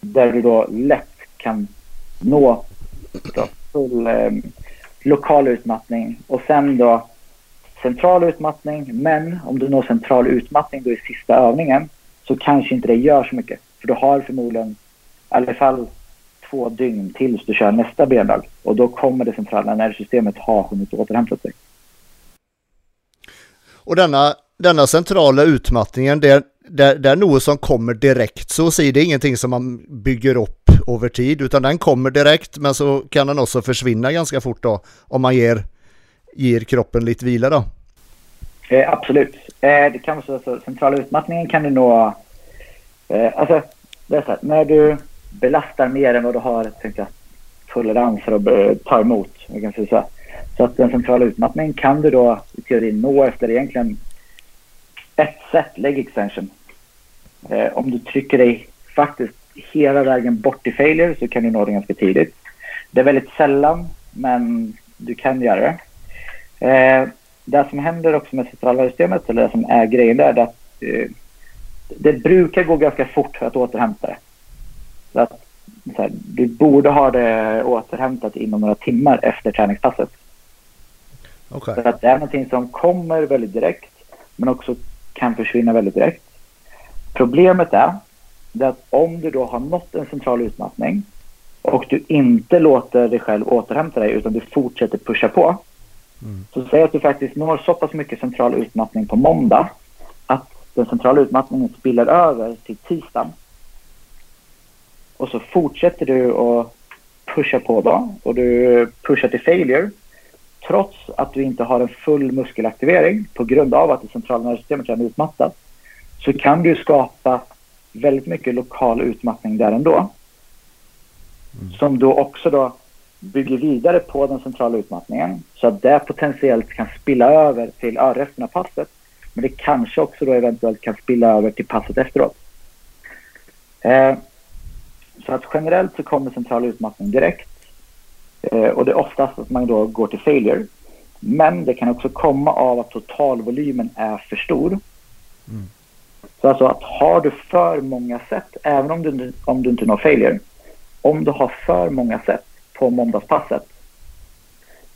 Där du då lätt kan nå full eh, lokal utmattning och sen då central utmattning. Men om du når central utmattning då i sista övningen så kanske inte det gör så mycket. För du har förmodligen i alla fall två dygn tills du kör nästa bendag. Och då kommer det centrala nervsystemet ha hunnit återhämta sig. Och denna, denna centrala utmattningen, det, det, det är något som kommer direkt så att säga. Det är ingenting som man bygger upp över tid utan den kommer direkt men så kan den också försvinna ganska fort då om man ger, ger kroppen lite vila då. Eh, absolut. Eh, det kan vara så alltså, centrala utmattningen kan du nå eh, alltså det är så här, när du belastar mer än vad du har tänkte jag, tolerans för att eh, ta emot. Jag kan säga så. så att den centrala utmattningen kan du då i teorin nå efter egentligen ett sätt, leg extension. Eh, om du trycker dig faktiskt hela vägen bort i failure så kan du nå det ganska tidigt. Det är väldigt sällan, men du kan göra det. Eh, det som händer också med centrala systemet, eller det som är grejen där, är att eh, det brukar gå ganska fort att återhämta det. Så att, så här, du borde ha det återhämtat inom några timmar efter träningspasset. Okay. Så att det är någonting som kommer väldigt direkt, men också kan försvinna väldigt direkt. Problemet är att om du då har nått en central utmattning och du inte låter dig själv återhämta dig utan du fortsätter pusha på. Mm. Så säg att du faktiskt når så pass mycket central utmattning på måndag att den centrala utmattningen spiller över till tisdagen. Och så fortsätter du att pusha på då och du pushar till failure trots att du inte har en full muskelaktivering på grund av att det centrala nervsystemet är utmattat så kan du skapa väldigt mycket lokal utmattning där ändå. Mm. Som då också då bygger vidare på den centrala utmattningen så att det potentiellt kan spilla över till resten av passet. Men det kanske också då eventuellt kan spilla över till passet efteråt. Eh, så att generellt så kommer central utmattning direkt. Eh, och det är oftast att man då går till failure. Men det kan också komma av att totalvolymen är för stor. Mm. Så alltså att har du för många sätt, även om du, om du inte når failure, om du har för många sätt på måndagspasset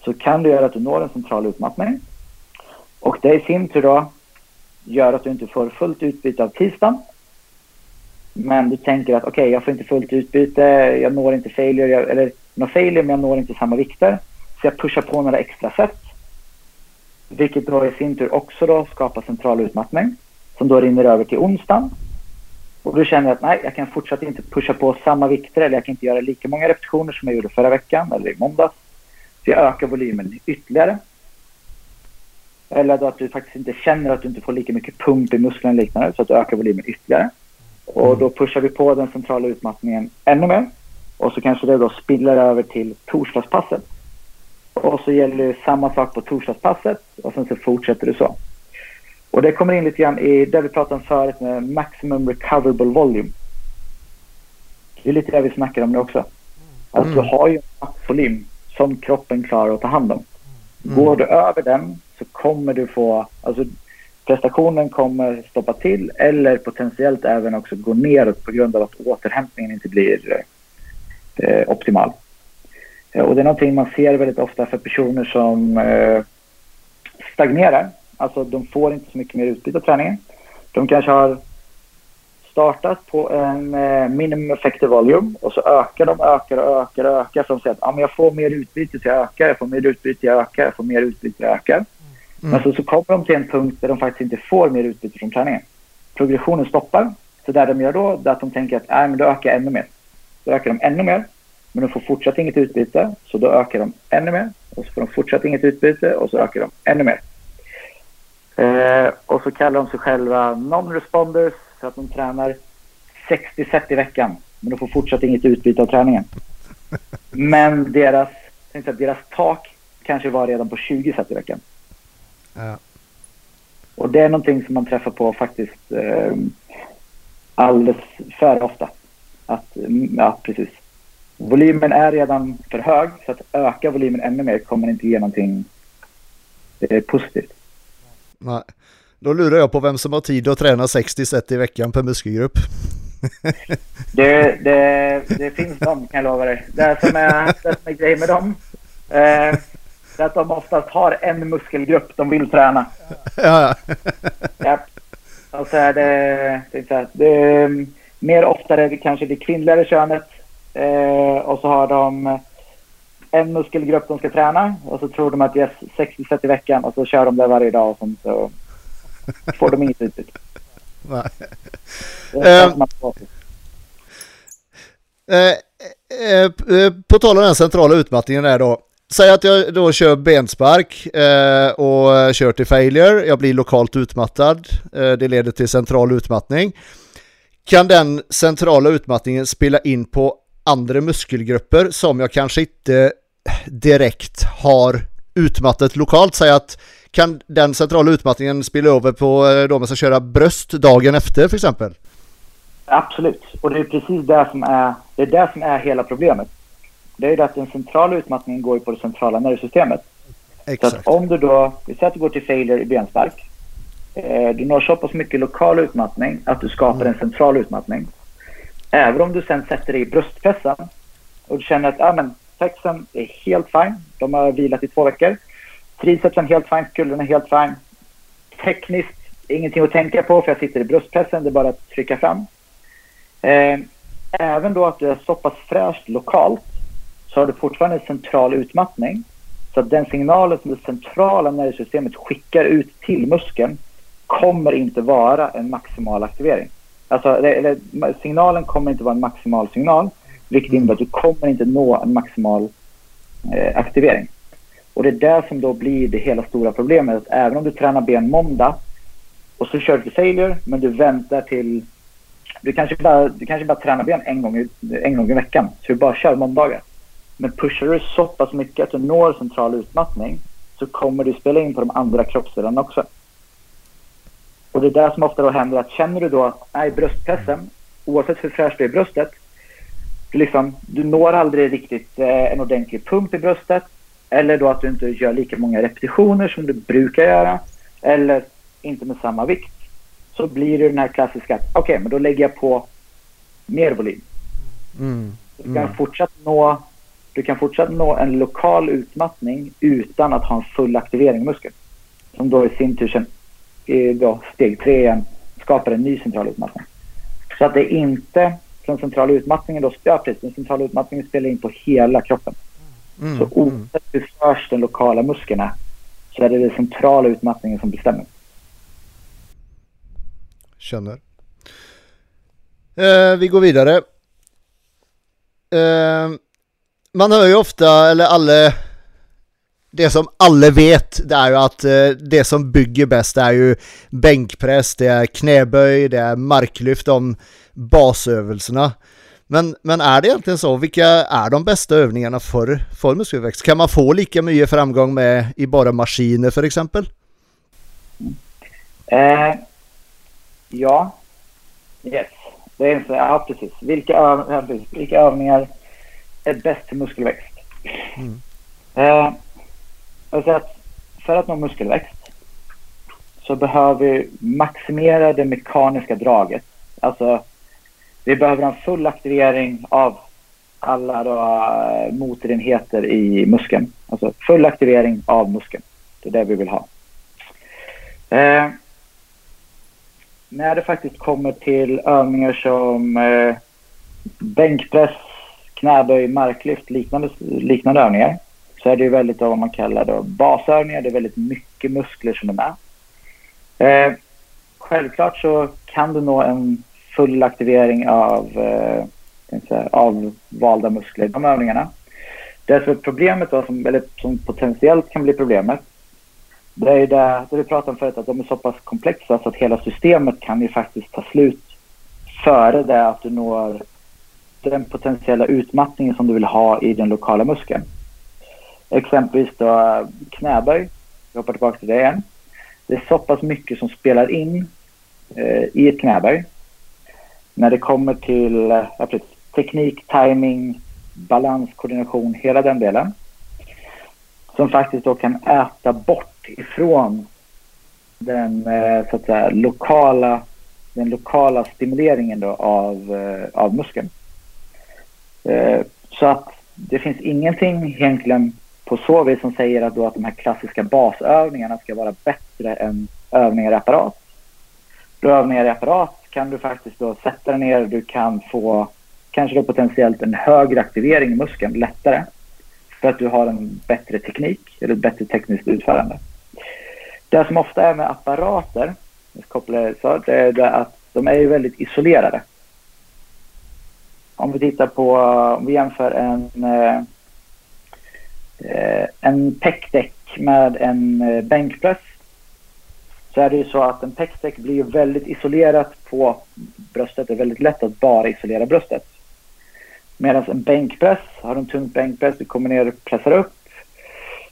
så kan det göra att du når en central utmattning. Och det i sin tur då gör att du inte får fullt utbyte av tisdagen. Men du tänker att okej, okay, jag får inte fullt utbyte, jag når inte failure, jag, eller når failure men jag når inte samma vikter. Så jag pushar på några extra sätt. Vilket då i sin tur också då skapar central utmattning som då rinner över till onsdagen. Och då känner jag att nej, jag kan fortsatt inte pusha på samma vikter eller jag kan inte göra lika många repetitioner som jag gjorde förra veckan eller i måndags. Så jag ökar volymen ytterligare. Eller då att du faktiskt inte känner att du inte får lika mycket pump i musklerna och liknande så att du ökar volymen ytterligare. Och då pushar vi på den centrala utmattningen ännu mer. Och så kanske det då spiller över till torsdagspasset. Och så gäller det samma sak på torsdagspasset och sen så fortsätter det så. Och det kommer in lite grann i det vi pratade om förut med maximum recoverable volume. Det är lite det vi snackar om nu också. Att mm. du har ju en maxvolym som kroppen klarar att ta hand om. Mm. Går du över den så kommer du få, alltså prestationen kommer stoppa till eller potentiellt även också gå neråt på grund av att återhämtningen inte blir eh, optimal. Eh, och det är någonting man ser väldigt ofta för personer som eh, stagnerar Alltså de får inte så mycket mer utbyte av träningen. De kanske har startat på en eh, minimum effective volume och så ökar de, ökar och ökar och ökar. För de säger att ah, men jag får mer utbyte så jag ökar, jag får mer utbyte, jag ökar, jag får mer utbyte, jag ökar. Mm. Men så, så kommer de till en punkt där de faktiskt inte får mer utbyte från träningen. Progressionen stoppar. Så där de gör då, är att de tänker att äh, men då ökar jag ännu mer. Då ökar de ännu mer. Men de får fortsatt inget utbyte, så då ökar de ännu mer. Och så får de fortsatt inget utbyte och så ökar de ännu mer. Eh, och så kallar de sig själva non-responders för att de tränar 60 set i veckan. Men de får fortsatt inget utbyte av träningen. (laughs) Men deras, deras tak kanske var redan på 20 set i veckan. Ja. Och det är någonting som man träffar på faktiskt eh, alldeles för ofta. Att, ja, precis. Volymen är redan för hög så att öka volymen ännu mer kommer inte ge någonting eh, positivt. Nej. Då lurar jag på vem som har tid att träna 60 set i veckan per muskelgrupp. (laughs) det, det, det finns de kan jag lova dig. Det som är, det som är grejen med dem eh, är att de oftast har en muskelgrupp de vill träna. (laughs) Ja. ja. Och så är det, det, är det är mer oftare kanske det kvinnligare könet. Eh, och så har de en muskelgrupp de ska träna och så tror de att yes, 60 set i veckan och så kör de det varje dag och sen så får de inget utbyte. (laughs) Nej. Uh, uh, på tal om den centrala utmattningen där då. Säg att jag då kör benspark eh, och kör till failure. Jag blir lokalt utmattad. Eh, det leder till central utmattning. Kan den centrala utmattningen spela in på andra muskelgrupper som jag kanske inte direkt har utmattat lokalt. Säg att kan den centrala utmattningen spela över på eh, de som köra bröst dagen efter för exempel? Absolut, och det är precis det som är, det är, det som är hela problemet. Det är ju att den centrala utmattningen går på det centrala nervsystemet. Exakt. Så att om du då, vi säger att du går till failure i benspark. Eh, du når så pass mycket lokal utmattning att du skapar mm. en central utmattning. Även om du sen sätter dig i bröstpressen och du känner att ah, men, Texen är helt fine. De har vilat i två veckor. Tricepsen helt fine, skulderna helt fine. Tekniskt ingenting att tänka på för jag sitter i bröstpressen. Det är bara att trycka fram. Eh, även då att du är så pass fräscht lokalt så har du fortfarande en central utmattning. Så att den signalen som det centrala nervsystemet skickar ut till muskeln kommer inte vara en maximal aktivering. Alltså, eller, signalen kommer inte vara en maximal signal, vilket innebär att du kommer inte nå en maximal eh, aktivering. Och det är det som då blir det hela stora problemet. Att även om du tränar ben måndag och så kör du till failure, men du väntar till... Du kanske bara, du kanske bara tränar ben en gång, en gång i veckan, så du bara kör måndagar. Men pushar du så pass mycket att du når central utmattning så kommer du spela in på de andra kroppsdelarna också. Och det är där som ofta då händer att känner du då att nej, bröstpressen, oavsett hur fräscht du är i bröstet, du, liksom, du når aldrig riktigt eh, en ordentlig pump i bröstet eller då att du inte gör lika många repetitioner som du brukar göra eller inte med samma vikt. Så blir det den här klassiska, okej, okay, men då lägger jag på mer volym. Mm. Du, kan mm. fortsatt nå, du kan fortsatt nå en lokal utmattning utan att ha en full aktivering i muskeln. Som då i sin tur då, steg tre igen skapar en ny central utmattning. Så att det är inte från central utmattningen då, ja precis, den centrala utmattningen spelar in på hela kroppen. Mm, så oavsett hur förs den lokala muskeln så är det den centrala utmattningen som bestämmer. Känner. Eh, vi går vidare. Eh, man hör ju ofta, eller alla, det som alla vet, det är ju att eh, det som bygger bäst är ju bänkpress, det är knäböj, det är marklyft, de basövelserna. Men, men är det egentligen så? Vilka är de bästa övningarna för, för muskelväxt? Kan man få lika mycket framgång med i bara maskiner för exempel? Eh, ja. Yes. Det är inte... ja, precis. Vilka, öv, vilka övningar är bäst för muskelväxt? Mm. Eh, alltså att för att nå muskelväxt så behöver vi maximera det mekaniska draget. Alltså vi behöver en full aktivering av alla då, eh, motorenheter i muskeln. Alltså full aktivering av muskeln. Det är det vi vill ha. Eh, när det faktiskt kommer till övningar som eh, bänkpress, knäböj, marklyft, liknande, liknande övningar så är det väldigt vad man kallar då basövningar. Det är väldigt mycket muskler som är med. Eh, självklart så kan du nå en full aktivering av, eh, säga, muskler i de övningarna. Det som är problemet, då, som, eller som potentiellt kan bli problemet, det är det, det vi pratade om förut, att de är så pass komplexa så att hela systemet kan ju faktiskt ta slut före det att du når den potentiella utmattningen som du vill ha i den lokala muskeln. Exempelvis då knäböj, vi hoppar tillbaka till det igen. Det är så pass mycket som spelar in eh, i ett knäböj när det kommer till äh, teknik, timing, balans, koordination, hela den delen. Som faktiskt då kan äta bort ifrån den eh, så att säga, lokala, den lokala stimuleringen då av, eh, av muskeln. Eh, så att det finns ingenting egentligen på så vis som säger att, då att de här klassiska basövningarna ska vara bättre än övningar i apparat. Övningar i apparat kan du faktiskt då sätta dig ner. Du kan få kanske då potentiellt en högre aktivering i muskeln lättare. För att du har en bättre teknik eller ett bättre tekniskt utförande. Det som ofta är med apparater, så, det är att de är väldigt isolerade. Om vi tittar på, om vi jämför en, eh, eh en peckdäck med en eh, bänkpress så är det ju så att en peckdäck blir väldigt isolerat på bröstet. Det är väldigt lätt att bara isolera bröstet. Medan en bänkpress, har du en tung bänkpress, du kommer ner och pressar upp.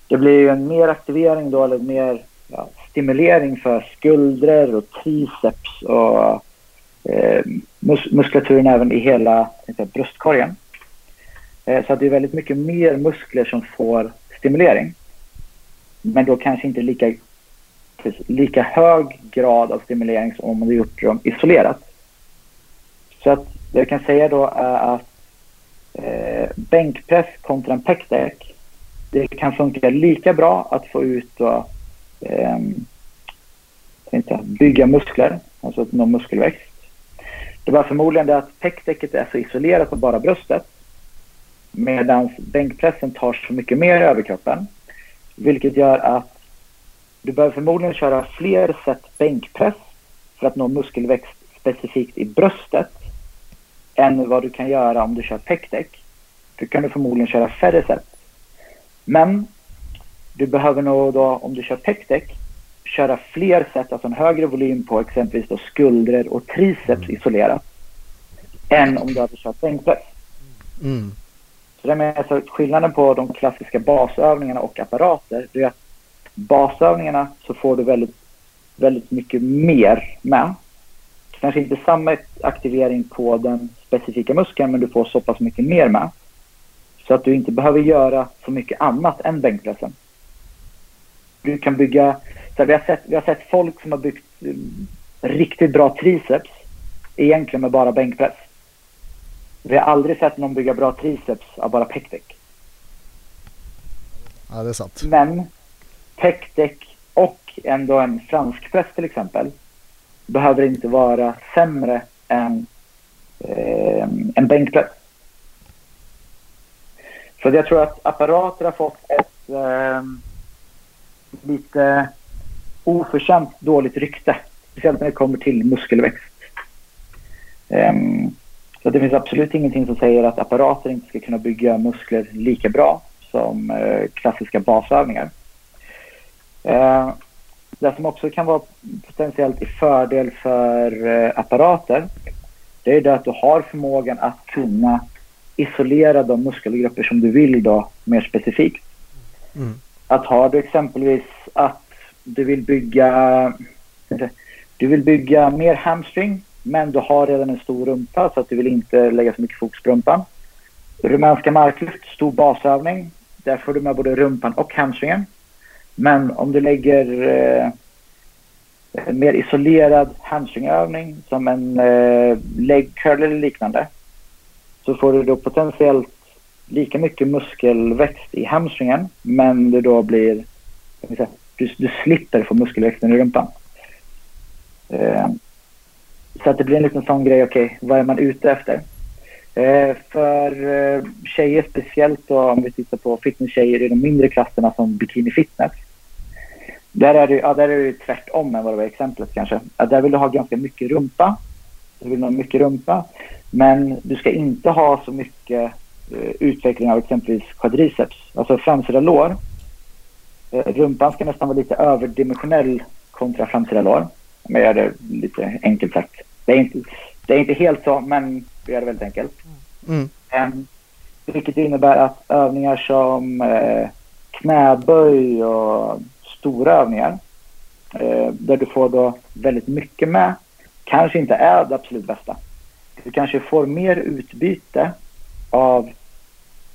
Det blir ju en mer aktivering då, eller mer ja, stimulering för skuldror och triceps och eh, mus muskulaturen även i hela säga, bröstkorgen. Eh, så att det är väldigt mycket mer muskler som får stimulering. Men då kanske inte lika lika hög grad av stimulering som om man hade gjort dem isolerat. Så att det jag kan säga då är att eh, bänkpress kontra en pekdeck, det kan funka lika bra att få ut då, eh, inte, bygga muskler, alltså att nå muskelväxt. Det var förmodligen det att pekdäcket är så isolerat på bara bröstet medan bänkpressen tar så mycket mer i överkroppen. Vilket gör att du behöver förmodligen köra fler set bänkpress för att nå muskelväxt specifikt i bröstet än vad du kan göra om du kör pekdäck. Då kan du förmodligen köra färre set. Men du behöver nog då, om du kör pekdäck, köra fler set, alltså en högre volym på exempelvis då skulder och triceps isolerat. Än om du hade kört bänkpress. Mm. Så det med, alltså, skillnaden på de klassiska basövningarna och apparater, är att basövningarna så får du väldigt, väldigt mycket mer med. Kanske inte samma aktivering på den specifika muskeln, men du får så pass mycket mer med. Så att du inte behöver göra så mycket annat än bänkpressen. Du kan bygga, så vi, har sett, vi har sett folk som har byggt um, riktigt bra triceps egentligen med bara bänkpress. Vi har aldrig sett någon bygga bra triceps av bara pekdäck. Ja, det är sant. Men pekdäck och ändå en franskpress till exempel behöver inte vara sämre än eh, en bänkpress. Så jag tror att apparater har fått ett eh, lite oförtjänt dåligt rykte. Speciellt när det kommer till muskelväxt. Um, så det finns absolut ingenting som säger att apparater inte ska kunna bygga muskler lika bra som uh, klassiska basövningar. Uh, det som också kan vara potentiellt i fördel för uh, apparater det är det att du har förmågan att kunna isolera de muskelgrupper som du vill då mer specifikt. Mm. Att har du exempelvis att du vill bygga du vill bygga mer hamstring men du har redan en stor rumpa så att du vill inte lägga så mycket fokus på rumpan. Rumänska marklyft, stor basövning. Där får du med både rumpan och hamstringen. Men om du lägger eh, en mer isolerad hamstringövning som en eh, leg curl eller liknande så får du då potentiellt lika mycket muskelväxt i hamstringen men du då blir du, du slipper få muskelväxten i rumpan. Eh, så att det blir en liten sån grej, okej, okay, vad är man ute efter? Eh, för eh, tjejer speciellt då, om vi tittar på fitnesstjejer i de mindre klasserna som bikini fitness. Där är det, ja, där är det tvärtom än vad det var i exemplet kanske. Ja, där vill du ha ganska mycket rumpa. Du vill ha mycket rumpa. Men du ska inte ha så mycket utveckling av exempelvis quadriceps, alltså framsida lår. Eh, rumpan ska nästan vara lite överdimensionell kontra framsida lår. Om jag gör det lite enkelt sagt. Det är inte, det är inte helt så, men vi gör det väldigt enkelt. Mm. Um, vilket innebär att övningar som eh, knäböj och stora övningar eh, där du får då väldigt mycket med kanske inte är det absolut bästa. Du kanske får mer utbyte av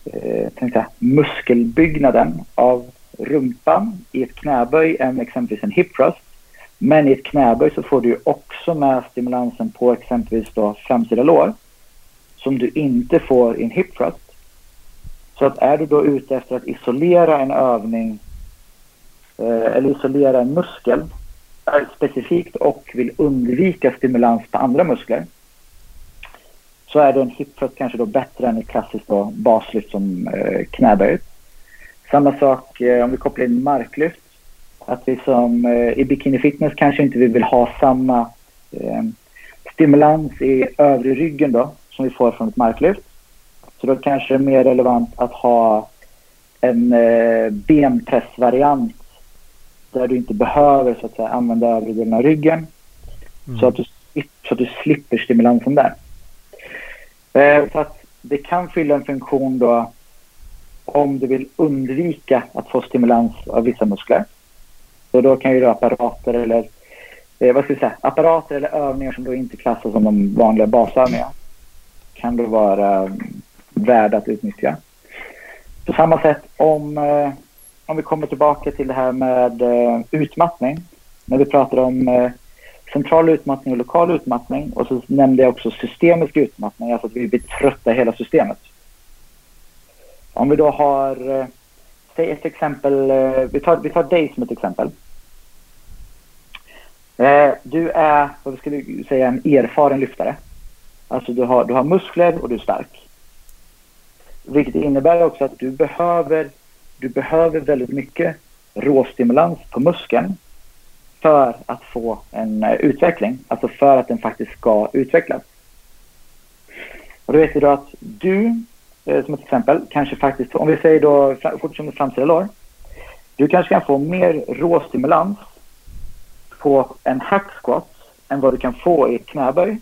eh, säga, muskelbyggnaden av rumpan i ett knäböj än exempelvis en hip thrust. Men i ett knäböj så får du också med stimulansen på exempelvis då framsida lår som du inte får i en hip thrust. Så att är du då ute efter att isolera en övning eh, eller isolera en muskel specifikt och vill undvika stimulans på andra muskler så är det en hip thrust kanske då bättre än ett klassiskt då baslyft som eh, knäböj. Samma sak eh, om vi kopplar in marklyft. Att vi som eh, i bikini fitness kanske inte vill ha samma eh, stimulans i övre ryggen då som vi får från ett marklyft. Så då kanske det är mer relevant att ha en eh, benpressvariant där du inte behöver så att säga, använda övre delen av ryggen. Mm. Så, att du, så att du slipper stimulansen där. Eh, så att det kan fylla en funktion då om du vill undvika att få stimulans av vissa muskler. Så då kan ju då apparater eller eh, vad ska jag säga, apparater eller övningar som då inte klassas som de vanliga basövningarna kan då vara um, värda att utnyttja. På samma sätt om, eh, om vi kommer tillbaka till det här med eh, utmattning. När vi pratar om eh, central utmattning och lokal utmattning och så nämnde jag också systemisk utmattning, alltså att vi blir trötta i hela systemet. Om vi då har, eh, säg ett exempel, eh, vi tar, vi tar dig som ett exempel. Eh, du är, vad skulle vi säga, en erfaren lyftare. Alltså du har, du har muskler och du är stark. Vilket innebär också att du behöver, du behöver väldigt mycket råstimulans på muskeln för att få en eh, utveckling. Alltså för att den faktiskt ska utvecklas. Och då vet vi då att du, eh, som ett exempel, kanske faktiskt, om vi säger då fortfarande framsida lår. Du kanske kan få mer råstimulans på en hack squat än vad du kan få i ett knäböj.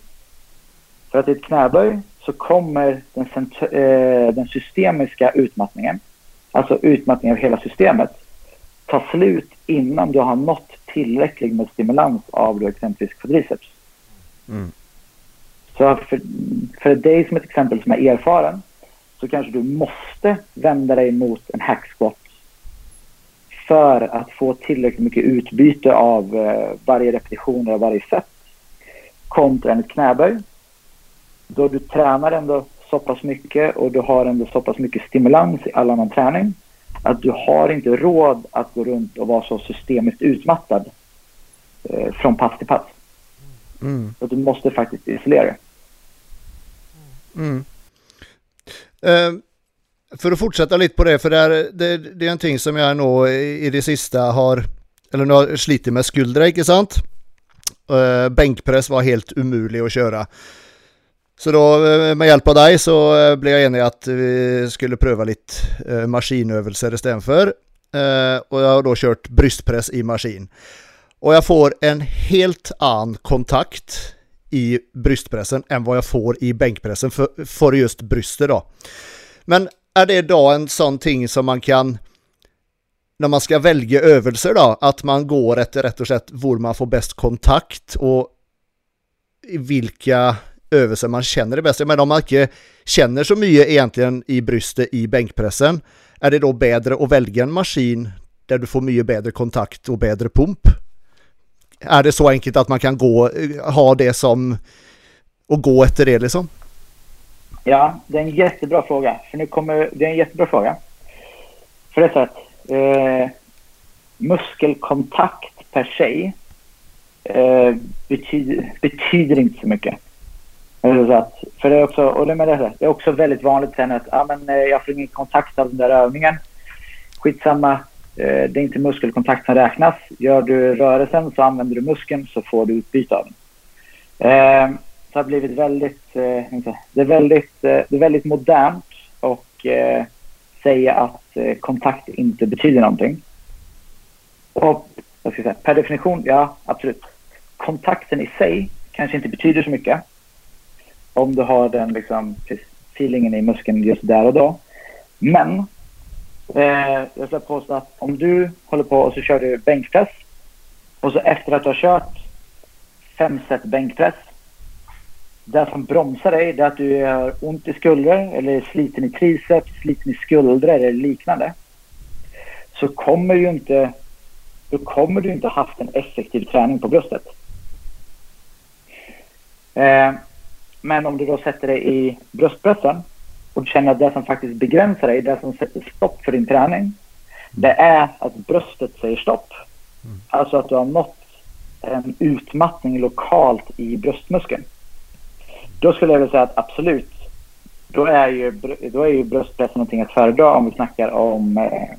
För att i ett knäböj så kommer den, eh, den systemiska utmattningen, alltså utmattningen av hela systemet, ta slut innan du har nått tillräckligt med stimulans av då exempelvis quadriceps. Mm. Så för, för dig som ett exempel som är erfaren så kanske du måste vända dig mot en hack squat för att få tillräckligt mycket utbyte av eh, varje repetition och varje set kontra en knäböj. Då du tränar ändå så pass mycket och du har ändå så pass mycket stimulans i all annan träning att du har inte råd att gå runt och vara så systemiskt utmattad eh, från pass till pass. Mm. Så du måste faktiskt isolera det. Mm. Uh, för att fortsätta lite på det, för det är, det, det är en ting som jag nog i det sista har, eller nu har slitit med skuldra, inte sant? Uh, bänkpress var helt umulig att köra. Så då eh, med hjälp av dig så eh, blev jag enig att vi skulle pröva lite eh, maskinövelser istället för. Och jag har då kört bröstpress i maskin. Och jag får en helt annan kontakt i bröstpressen än vad jag får i bänkpressen för, för just bröstet då. Men är det då en sån ting som man kan när man ska välja övelser då, att man går efter rätt och sätt var man får bäst kontakt och i vilka över sig, man känner det bäst. Men om man inte känner så mycket egentligen i bröstet i bänkpressen, är det då bättre att välja en maskin där du får mycket bättre kontakt och bättre pump? Är det så enkelt att man kan gå, eh, ha det som och gå efter det liksom? Ja, det är en jättebra fråga. För nu kommer, det är en jättebra fråga. För det är så att eh, muskelkontakt per se eh, betyder, betyder inte så mycket. Så att, för det är också, och det, med det, det är också väldigt vanligt sen att ah, men, eh, jag får ingen kontakt av den där övningen. Skitsamma, Eh, det är inte muskelkontakt som räknas. Gör du rörelsen så använder du muskeln så får du utbyte av den. Eh, det har blivit väldigt, eh, det är väldigt, eh, det är väldigt modernt och eh, säga att kontakt inte betyder någonting. Och jag ska säga, per definition, ja absolut. Kontakten i sig kanske inte betyder så mycket. Om du har den liksom, feelingen i muskeln just där och då. Men Eh, jag ska påstå att om du håller på och så kör du bänkpress och så efter att du har kört fem set bänkpress. Det som bromsar dig är att du har ont i skuldror eller sliten i triceps, sliten i skuldror eller liknande. Så kommer du inte, då kommer du inte haft en effektiv träning på bröstet. Eh, men om du då sätter dig i bröstpressen och känner att det som faktiskt begränsar dig, det som sätter stopp för din träning, det är att bröstet säger stopp. Mm. Alltså att du har nått en utmattning lokalt i bröstmuskeln. Då skulle jag vilja säga att absolut, då är ju, då är ju bröstpress någonting att föredra om vi snackar om eh,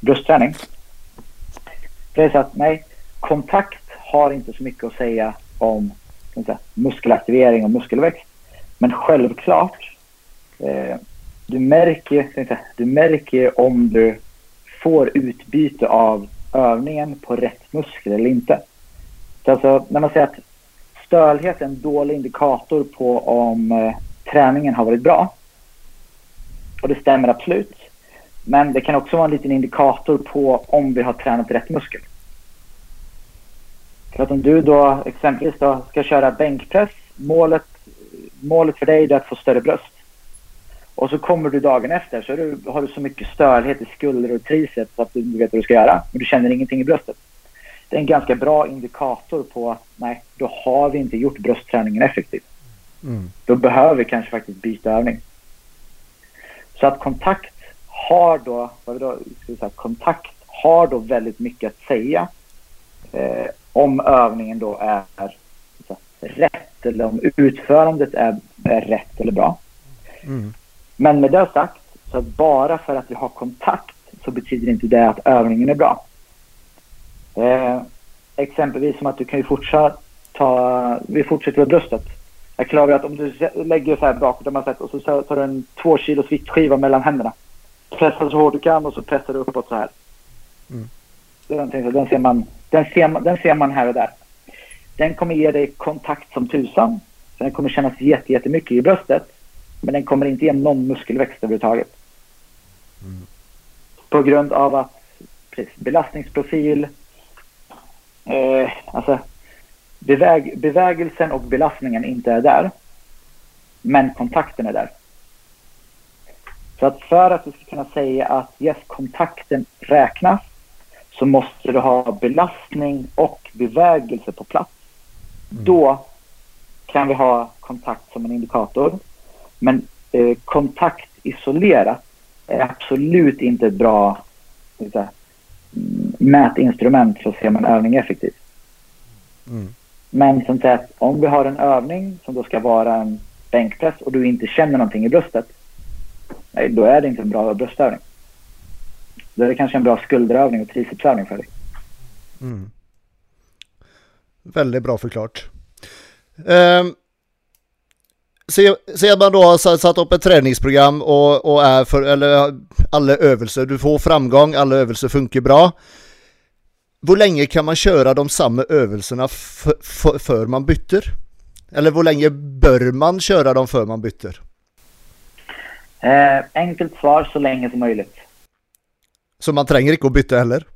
bröstträning. Det är så att nej, kontakt har inte så mycket att säga om säga, muskelaktivering och muskelväxt. Men självklart eh, du märker, du märker om du får utbyte av övningen på rätt muskel eller inte. Så alltså, när man säger att stölhet är en dålig indikator på om eh, träningen har varit bra. Och det stämmer absolut. Men det kan också vara en liten indikator på om vi har tränat rätt muskel. För att om du då exempelvis då ska köra bänkpress, målet, målet för dig är att få större bröst. Och så kommer du dagen efter så du, har du så mycket störhet i skulder och triceps att du inte vet vad du ska göra. Men du känner ingenting i bröstet. Det är en ganska bra indikator på att nej, då har vi inte gjort bröstträningen effektiv. Mm. Då behöver vi kanske faktiskt byta övning. Så att kontakt har då, vad då ska vi säga, kontakt har då väldigt mycket att säga eh, om övningen då är, är rätt eller om utförandet är, är rätt eller bra. Mm. Men med det sagt, så bara för att vi har kontakt så betyder inte det att övningen är bra. Eh, exempelvis som att du kan ju fortsätta ta, vi fortsätter med bröstet. Jag klarar att om du lägger så här bakåt man sett och så tar du en två kilos viktskiva mellan händerna. Pressar så hårt du kan och så pressar du uppåt så här. Mm. Den, den, ser man, den, ser man, den ser man här och där. Den kommer ge dig kontakt som tusan. Så den kommer kännas jättemycket i bröstet. Men den kommer inte ge någon muskelväxt överhuvudtaget. Mm. På grund av att precis, belastningsprofil, eh, alltså beväg, bevägelsen och belastningen inte är där. Men kontakten är där. Så att för att du ska kunna säga att yes, kontakten räknas så måste du ha belastning och bevägelse på plats. Mm. Då kan vi ha kontakt som en indikator. Men eh, kontakt isolerat är absolut inte ett bra säga, mätinstrument för att se om en övning är effektiv. Mm. Men som sagt, om vi har en övning som då ska vara en bänkpress och du inte känner någonting i bröstet, nej, då är det inte en bra bröstövning. Då är det kanske en bra skulderövning och tricepsövning för dig. Mm. Väldigt bra förklart. Um, Säg att man då har satt upp ett träningsprogram och, och är för, eller alla övelser, du får framgång, alla övelser funkar bra. Hur länge kan man köra de samma övelserna för man byter? Eller hur länge bör man köra dem för man byter? Eh, enkelt svar, så länge som möjligt. Så man tränger inte att byta heller?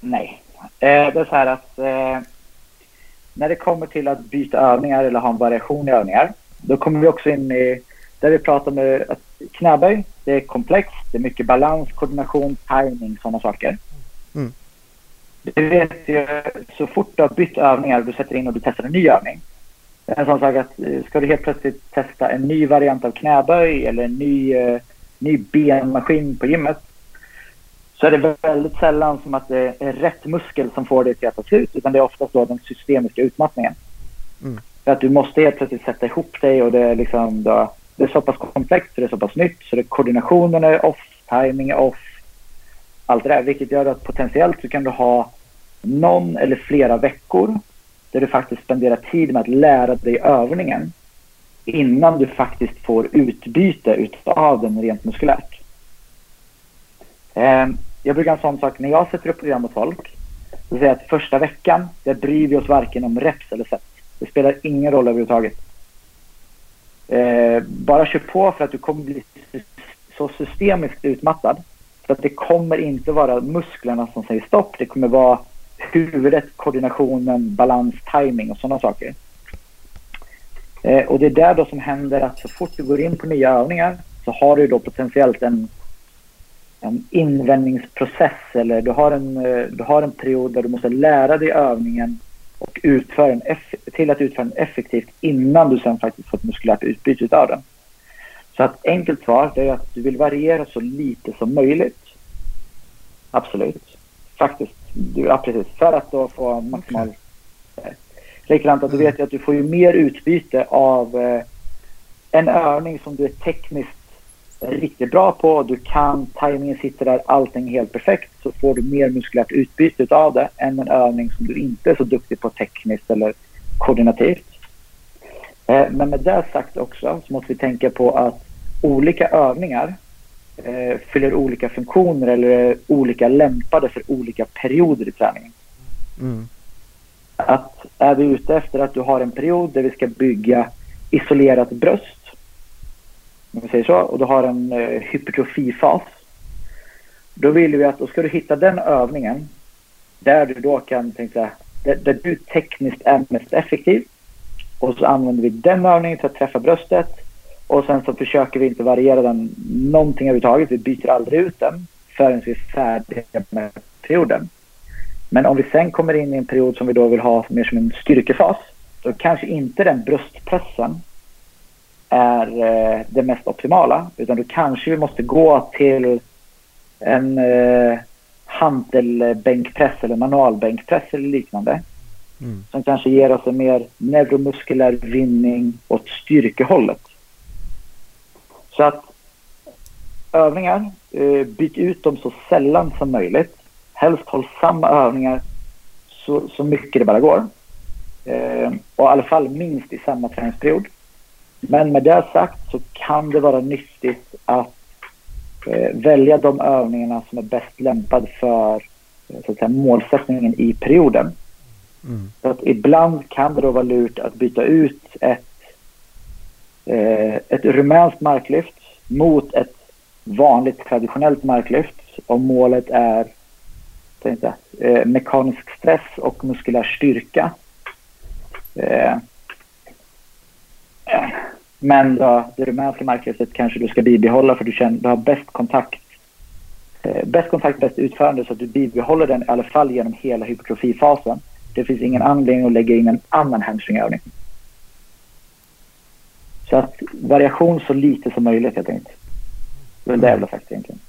Nej. Eh, det är så här att eh, när det kommer till att byta övningar eller ha en variation i övningar då kommer vi också in i där vi pratar med att knäböj. Det är komplext. Det är mycket balans, koordination, timing, sådana saker. Mm. Du vet ju, så fort du har bytt övningar, du sätter in och du testar en ny övning. En sån sak att eh, ska du helt plötsligt testa en ny variant av knäböj eller en ny, uh, ny benmaskin på gymmet så är det väldigt sällan som att det är rätt muskel som får det till att ta slut utan det är oftast då den systemiska utmattningen. Mm. För att du måste helt plötsligt sätta ihop dig och det är liksom det, det är så pass komplext, det är så pass nytt så det, koordinationen är off, timing är off. Allt det där, vilket gör att potentiellt så kan du ha någon eller flera veckor där du faktiskt spenderar tid med att lära dig övningen innan du faktiskt får utbyte utav den rent muskulärt. Jag brukar ha en sån sak när jag sätter upp program mot folk. Så säger jag att första veckan, där bryr vi oss varken om reps eller set. Det spelar ingen roll överhuvudtaget. Eh, bara kör på för att du kommer bli så systemiskt utmattad. Så att det kommer inte vara musklerna som säger stopp. Det kommer vara huvudet, koordinationen, balans, timing och sådana saker. Eh, och det är där då som händer att så fort du går in på nya övningar så har du då potentiellt en, en invändningsprocess eller du har en, eh, du har en period där du måste lära dig övningen och utföra den till att utföra den effektivt innan du sen faktiskt får ett muskulärt utbyte av den. Så att enkelt svar är att du vill variera så lite som möjligt. Absolut. Faktiskt. Du, ja, precis. För att då få maximal... Okay. Likadant att du vet ju att du får ju mer utbyte av eh, en övning som du är tekniskt riktigt bra på, du kan, tajmingen sitter där, allting är helt perfekt, så får du mer muskulärt utbyte av det än en övning som du inte är så duktig på tekniskt eller koordinativt. Eh, men med det sagt också så måste vi tänka på att olika övningar eh, fyller olika funktioner eller är olika lämpade för olika perioder i träningen. Mm. Att är vi ute efter att du har en period där vi ska bygga isolerat bröst om vi säger så, och du har en eh, hypertrofifas. Då vill vi att då ska du hitta den övningen där du då kan tänka där, där du tekniskt är mest effektiv. Och så använder vi den övningen för att träffa bröstet. Och sen så försöker vi inte variera den någonting överhuvudtaget. Vi byter aldrig ut den förrän vi är färdiga med perioden. Men om vi sen kommer in i en period som vi då vill ha mer som en styrkefas. Då kanske inte den bröstpressen är eh, det mest optimala. Utan då kanske vi måste gå till en eh, hantelbänkpress eller manualbänkpress eller liknande. Mm. Som kanske ger oss en mer neuromuskulär vinning åt styrkehållet. Så att övningar, eh, byt ut dem så sällan som möjligt. Helst håll samma övningar så, så mycket det bara går. Eh, och i alla fall minst i samma träningsperiod. Men med det sagt så kan det vara nyttigt att eh, välja de övningarna som är bäst lämpade för eh, så att säga, målsättningen i perioden. Mm. Så att ibland kan det då vara lurt att byta ut ett, eh, ett rumänskt marklyft mot ett vanligt traditionellt marklyft om målet är tänkte, eh, mekanisk stress och muskulär styrka. Eh, eh, men då, det rumänska marklyftet kanske du ska bibehålla för du, känner, du har bäst kontakt eh, bäst kontakt, bäst utförande så att du bibehåller den i alla fall genom hela hypertrofifasen. Det finns ingen anledning att lägga in en annan hamstringövning. Så att variation så lite som möjligt helt enkelt. Det är det jag vill ha sagt egentligen.